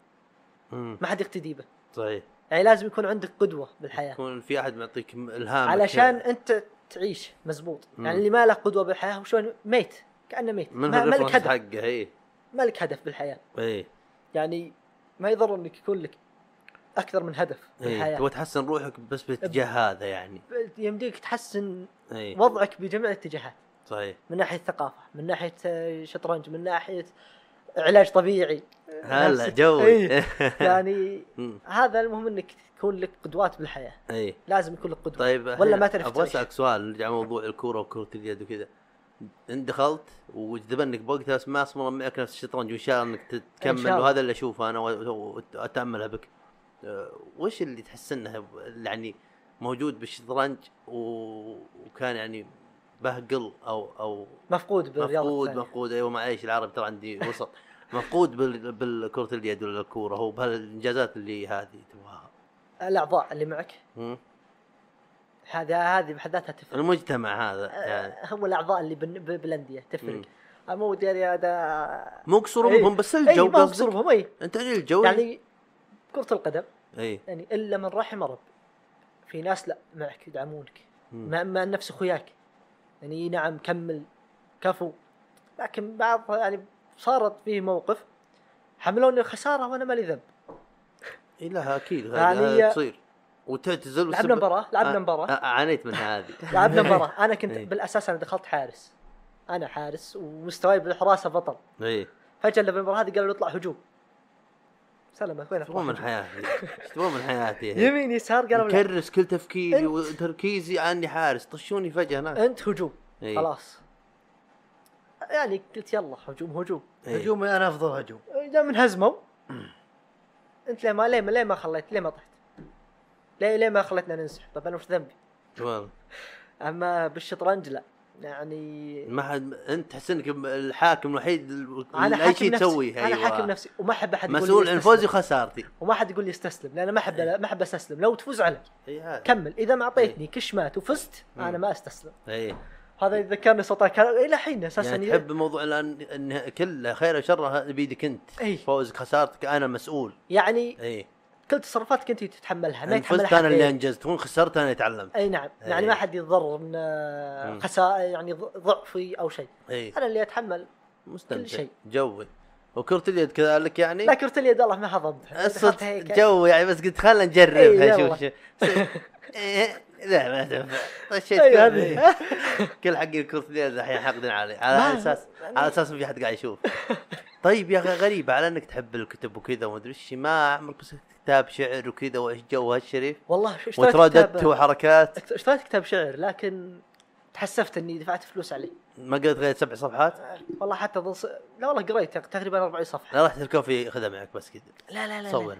مم. ما حد يقتدي به. صحيح. يعني لازم يكون عندك قدوة بالحياة. يكون في أحد معطيك الهام علشان أنت تعيش مزبوط. مم. يعني اللي ما له قدوة بالحياة هو شلون ميت. كأنه ميت. من ما, لك هدف. حقه إيه. ما لك هدف بالحياة. إيه. يعني ما يضر إنك يكون لك أكثر من هدف إيه. بالحياة. تبغى تحسن روحك بس بالاتجاه هذا يعني. يمديك تحسن إيه. وضعك بجميع الاتجاهات. صحيح. من ناحية ثقافة من ناحية آه، شطرنج من ناحية علاج طبيعي هلا نفس- جو إيه. يعني. هذا المهم إنك تكون لك قدوات بالحياة إيه لازم يكون لك قدوة طيب ولا ما تعرف أبغى. أسألك سؤال نرجع موضوع الكورة وكره اليد وكذا انت دخلت وجذبنك بوقتها بس ما أصلا معك نفس الشطرنج وإن شاء الله إنك تكمل. وهذا اللي أشوفه أنا وأتأملها بك أه، وش اللي تحس إنه يعني موجود بالشطرنج وكان يعني بهقل أو أو مفقود بالرياضة مفقود الثانية. مفقود. أيوه معليش العربي ترى عندي وسط. مفقود بال- بالكرة اليد ولا الكورة. هو بهالإنجازات اللي هذه تبغاها. الأعضاء اللي معك. هذا هذه بحد ذاتها تفرق. المجتمع هذا يعني. آه، هم الأعضاء اللي بالأندية تفرق. آه، مو داري هذا مو قصور إيه. بهم بس اي الجو ما هو قصدك قصورهم اي أنت الجو يعني كرة القدم اي يعني إلا من رحم رب في ناس لا معك يدعمونك. مع, مع نفس أخوياك. يعني نعم كمل كفو. لكن بعض يعني صارت فيه موقف حملوني الخسارة وأنا مالي ذنب. اي لا أكيد. يعني تصير. وتعتزل لعبنا مباراة لعبنا مباراة. عانيت من هذه. لعبنا مباراة. أنا كنت إيه. بالأساس أنا دخلت حارس. أنا حارس ومستواي بالحراسة بطل. اي فجأة اللي بالمباراه هذه قالوا نطلع هجوم. سلامة وين إيش من؟ حياتي؟ إيش من حياتي؟ يمين يسار قالوا لا مكرس كل تفكيري وتركيزي عني حارس طشوني فجأة هناك أنت هجوم إيه. خلاص يعني قلت يلا هجوم هجوم إيه. هجومي أنا أفضل هجوم إذا من هزموا أنت ليه ما ليه ما ليه ما خليت ليه ما طحت؟ ليه ليه ما خليتنا ننسحب؟ طب أنا وش ذنبي؟ والله أما بالشطرنج لا يعني ما حد انت تحس انك الحاكم الوحيد ال- أنا أي حاكم شيء نفسي تسويه. أنا أيوة. حاكم نفسي وما أحب أحد مسؤول عن. فوزي وخسارتي. وما أحد يقول لي استسلم لأن ما احب ما أحب أستسلم. لو تفوز علي هذا. كمل. إذا ما أعطيتني كشمات وفزت. أنا ما أستسلم. اي هذا يذكرني كان إلى حين أساسا يعني تحب موضوع الآن إن كله خير وشر بيدك أنت. اي فوزك خسارتك أنا مسؤول. يعني اي كل تصرفاتك انت تتحملها ما يتحملها فزت أنا حد. اللي. أنجزت وإن خسرت أنا اللي تعلمت أي نعم أي. يعني ما حد يتضرر من مم. خسائر يعني ضعفي أو شيء. اي أنا اللي أتحمل مستمتع. شيء. جوي. وكرة اليد كذلك يعني؟ لا كرة اليد الله ما هضمت الصدق جو يعني. بس قلت خلنا نجربها إي شوف شوف إيه، لا ما تنفع طشيت أي كل- هذه. كل حق كرة اليد الحين حاقدين عليه على أساس على أساس ما في احد قاعد يشوف. طيب يا أخي غريبة على إنك تحب الكتب وكذا وما أدري إيش ما عمرك بس كتاب شعر وكذا وإيش جو هالشريف والله اشتريت وترددت كتاب وحركات؟ اشتريت كتاب شعر لكن تحسفت إني دفعت فلوس عليه. ما قريت غير سبع صفحات؟ والله حتى ظل لا والله قريت تقريبا 40 صفحة. لا راح الكوفي خذها معك بس كذا. لا لا لا صور لا,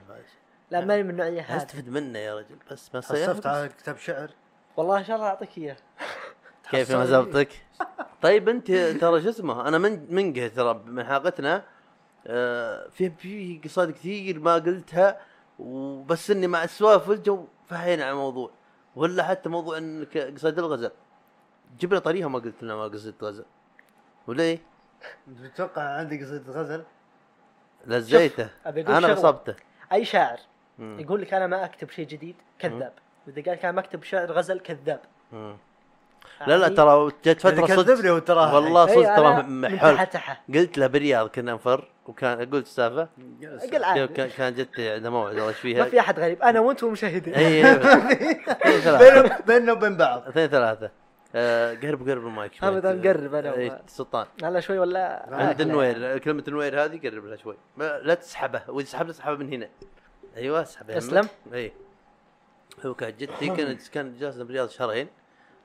لا ماني من النوعيه هذه استفد منه يا رجل؟ بس ما حسفت على كتاب شعر؟ والله إن شاء الله أعطيك إياه. كيف ما زبطك؟ طيب أنت ترى شو اسمه؟ أنا من منقه ترى من حلقتنا. آه، في في قصات كثير ما قلتها وبس إني مع السوالف والجو فحينا على الموضوع. ولا حتى موضوع إنك قصيدة الغزل جبنا طريقة ما قلت لنا ما قصيدة غزل ولا إيه؟ تتوقع عندي قصيدة غزل لزيته. أنا. غصبته أي شاعر مم. يقول لك أنا ما أكتب شيء جديد كذاب. واذا قال لك أنا ما أكتب شعر غزل كذاب. مم. لا لا يعني- ترى جت فترة كذبني صدق. وتراها والله إي، صدق ترى تحتها قلت له بالرياض كنا نفر وكان قلت السالفة. قل عادي. كان كان جت عنده موعد والله إيش ما فيها في أحد غريب. أنا وأنت ومشاهدين. اي ثلاثة. بيننا وبين بعض. اثنين ثلاثة. آه، قرب قرب المايك شوي. أبداً قرب أنا إي، وما- سلطان. هلا شوي ولا عند النوير كلمة النوير هذه قرب لها شوي. لا تسحبه وإذا سحبته اسحبه من هنا. أيوه اسحبه تسلم. اي هو كانت جدتي كانت كانت بالرياض شهرين.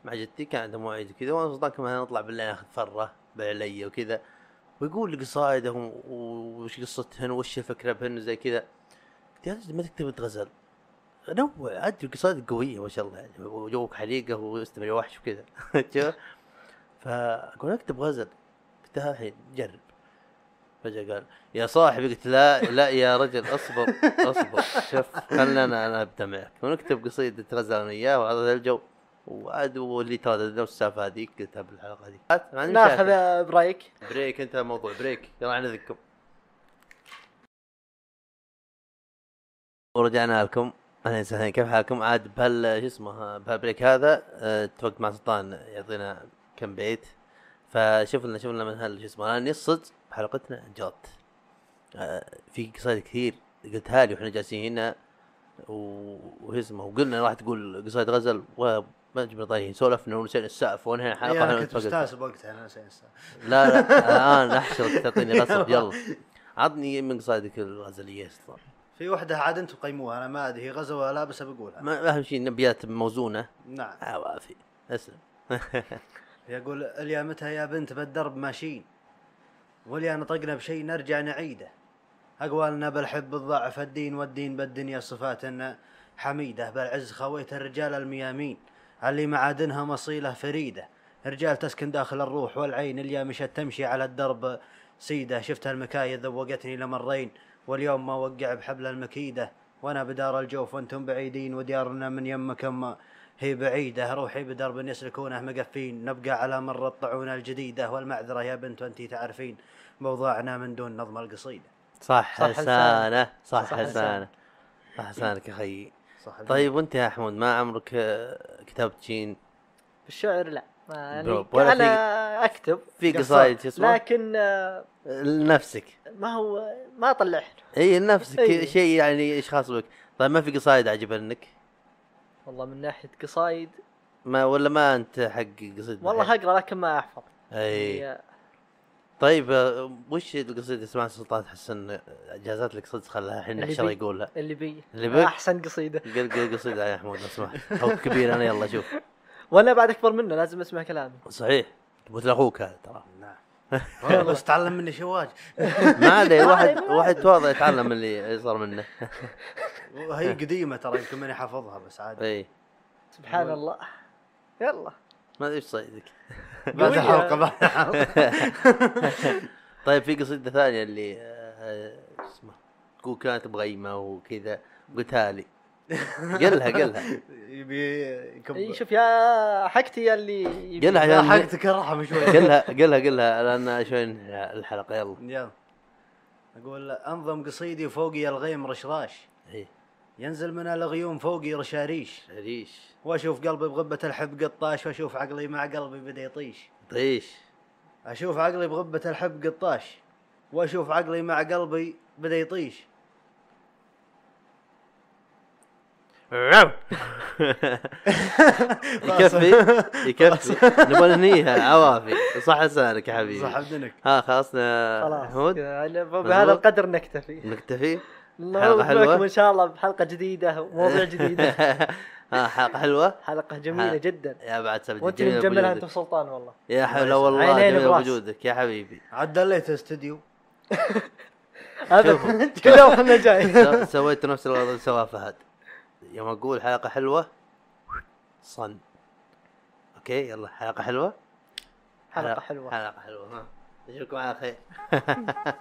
مع جدتي كان عندها مواعيد وكذا وأنا سلطان كمان نطلع بالليل ناخذ فرة بعلي وكذا. ويقول لي قصايدهم وش قصتهن وش الفكرة بهن وزي كذا. قلت يا ما تكتب غزل نوع ادري قصائد قوية ما شاء الله يعني وجوك حريقه واستمر وحش وكذا. فأقول أكتب غزل. قلت الحين جرب. فجأة قال يا صاحبي قلت لا لا يا رجل اصبر اصبر. شوف خلنا أنا أبدأ معك. ونكتب قصيدة غزل أنا وياه وهذا الجو. وعاد واللي تردد نفس السالفه هذيك قلتها بالحلقة هذيك عندي ناخذ. break break. انت موضوع break. يلا عن اذنكم ورجعنا لكم. أهلا وسهلا. كيف حالكم؟ عاد بهال شو اسمه بهالبريك هذا آه، اتفقت مع سلطان يعطينا كم بيت. فشوف لنا شوف لنا من هال شو اسمه أنا صدق بحلقتنا جات. آه، في قصايد كثير. قلتها لي وإحنا جالسين هنا و- وش اسمه وقلنا راح تقول قصايد غزل وما جبنا طايحين سولفنا ونسينا السقف ونهينا الحلقة أنا كنت. مستانس بوقتها أنا نسيت السالفة. لا لا الان احشرك تعطيني غصب يلا. عطني من قصايدك الغزلية في وحدة عاد أنتم قيموها أنا ما أدري هي غزوة ولا لا بس بقولها ما أهم شيء نبيات موزونة. نعم. عوافي أسلم. يقول اليا متى يا بنت بالدرب ماشيين؟ واليا نطقنا بشيء نرجع نعيده. أقوالنا بالحب الضعف الدين والدين بالدنيا صفات حميدة. بالعز خويت الرجال الميامين. اللي معادنها مصيلة فريدة. رجال تسكن داخل الروح والعين اليا مشت تمشي على الدرب. سيدة شفت المكايد ذوقتني لمرين واليوم ما وقع بحبل المكيدة. وأنا بدار الجوف وأنتم بعيدين. وديارنا من يمكم هي بعيدة روحي بدرب يسلكونه مقفين. نبقى على مر الطعون الجديدة. والمعذرة يا بنت وانتي تعرفين. موضوعنا من دون نظم القصيدة. صح صح حسانة. صح صح حسانة. صح حسانك يا أخي صح طيب وانت يا حمود ما عمرك آه، كتبت شين بالشعر لا. ما يعني ولا أنا أكتب في قصايد شو اسمه لكن آه، لنفسك. ما هو ما اطلع إي لنفسك. شيء يعني إيش خاص بك. طيب ما في قصايد عجبنك والله من ناحية قصايد. ما ولا ما أنت حق قصيد؟ والله؟ أقرأ لكن ما أحفظ. إي. يعني طيب آه، وش القصيدة اسمها سلطان تحس إن جازت لك صدق خلاها الحين نحشر بي. يقولها. اللي بي اللي بك؟ أحسن قصيدة. قل قل قصيدة يا حمود لو سمحت أو كبير أنا يلا شوف. وأنا بعد أكبر منه لازم أسمع كلامي. صحيح. مثل أخوك هذا ترى. نعم. والله بس تعلم مني شواج ما عليه واحد واحد تواضع يتعلم من اللي صار منه. وهي قديمة ترى يمكن ماني حافظها بس عادي. اي سبحان الله. يلا. ما أدري إيش صيدك بعد قوية. الحلقة بعد الحلقة. طيب في قصيدة ثانية اللي آه، اسمه تقول كانت بغيمة وكذا قلتها لي. قلها قلها. يبي شوف يا حقتي يا اللي. قلها عشان حقتك الرحم شوي. قلها قلها قلها لأن شوي ننهي الحلقة. يلا. يلا. أقول أنظم قصيدي فوقي الغيم رشراش. إي. ينزل من الغيوم فوقي رشاريش ريش واشوف قلبي بغبة الحب قطاش واشوف عقلي مع قلبي بدا يطيش. طيش أشوف عقلي بغبة الحب قطاش واشوف عقلي مع قلبي بدا يطيش. يكفي؟ يكفي. نبغى ننهيها. عوافي. صح لسانك يا حبيبي. صح بدنك. ها خلصنا. خلاص. يعني بهذا القدر نكتفي. نكتفي؟ حلوة؟ معكم إن شاء الله بحلقة جديدة ومواضيع جديدة. ها حلقة حلوة؟ حلقة جميلة. جدا. يا بعد سبت وأنت مجملها أنت. وسلطان والله. يا حول والله عينين جميل. وجودك يا حبيبي. عاد دليت استوديو. ابدا كذا وإحنا جاي. سو- سويت نفس الغلط اللي سواه فهد. يوم أقول حلقة حلوة صن. okay يلا حلقة حلوة؟ حلقة حلوة. حلقة حلوة ها. نشوفكم على خير.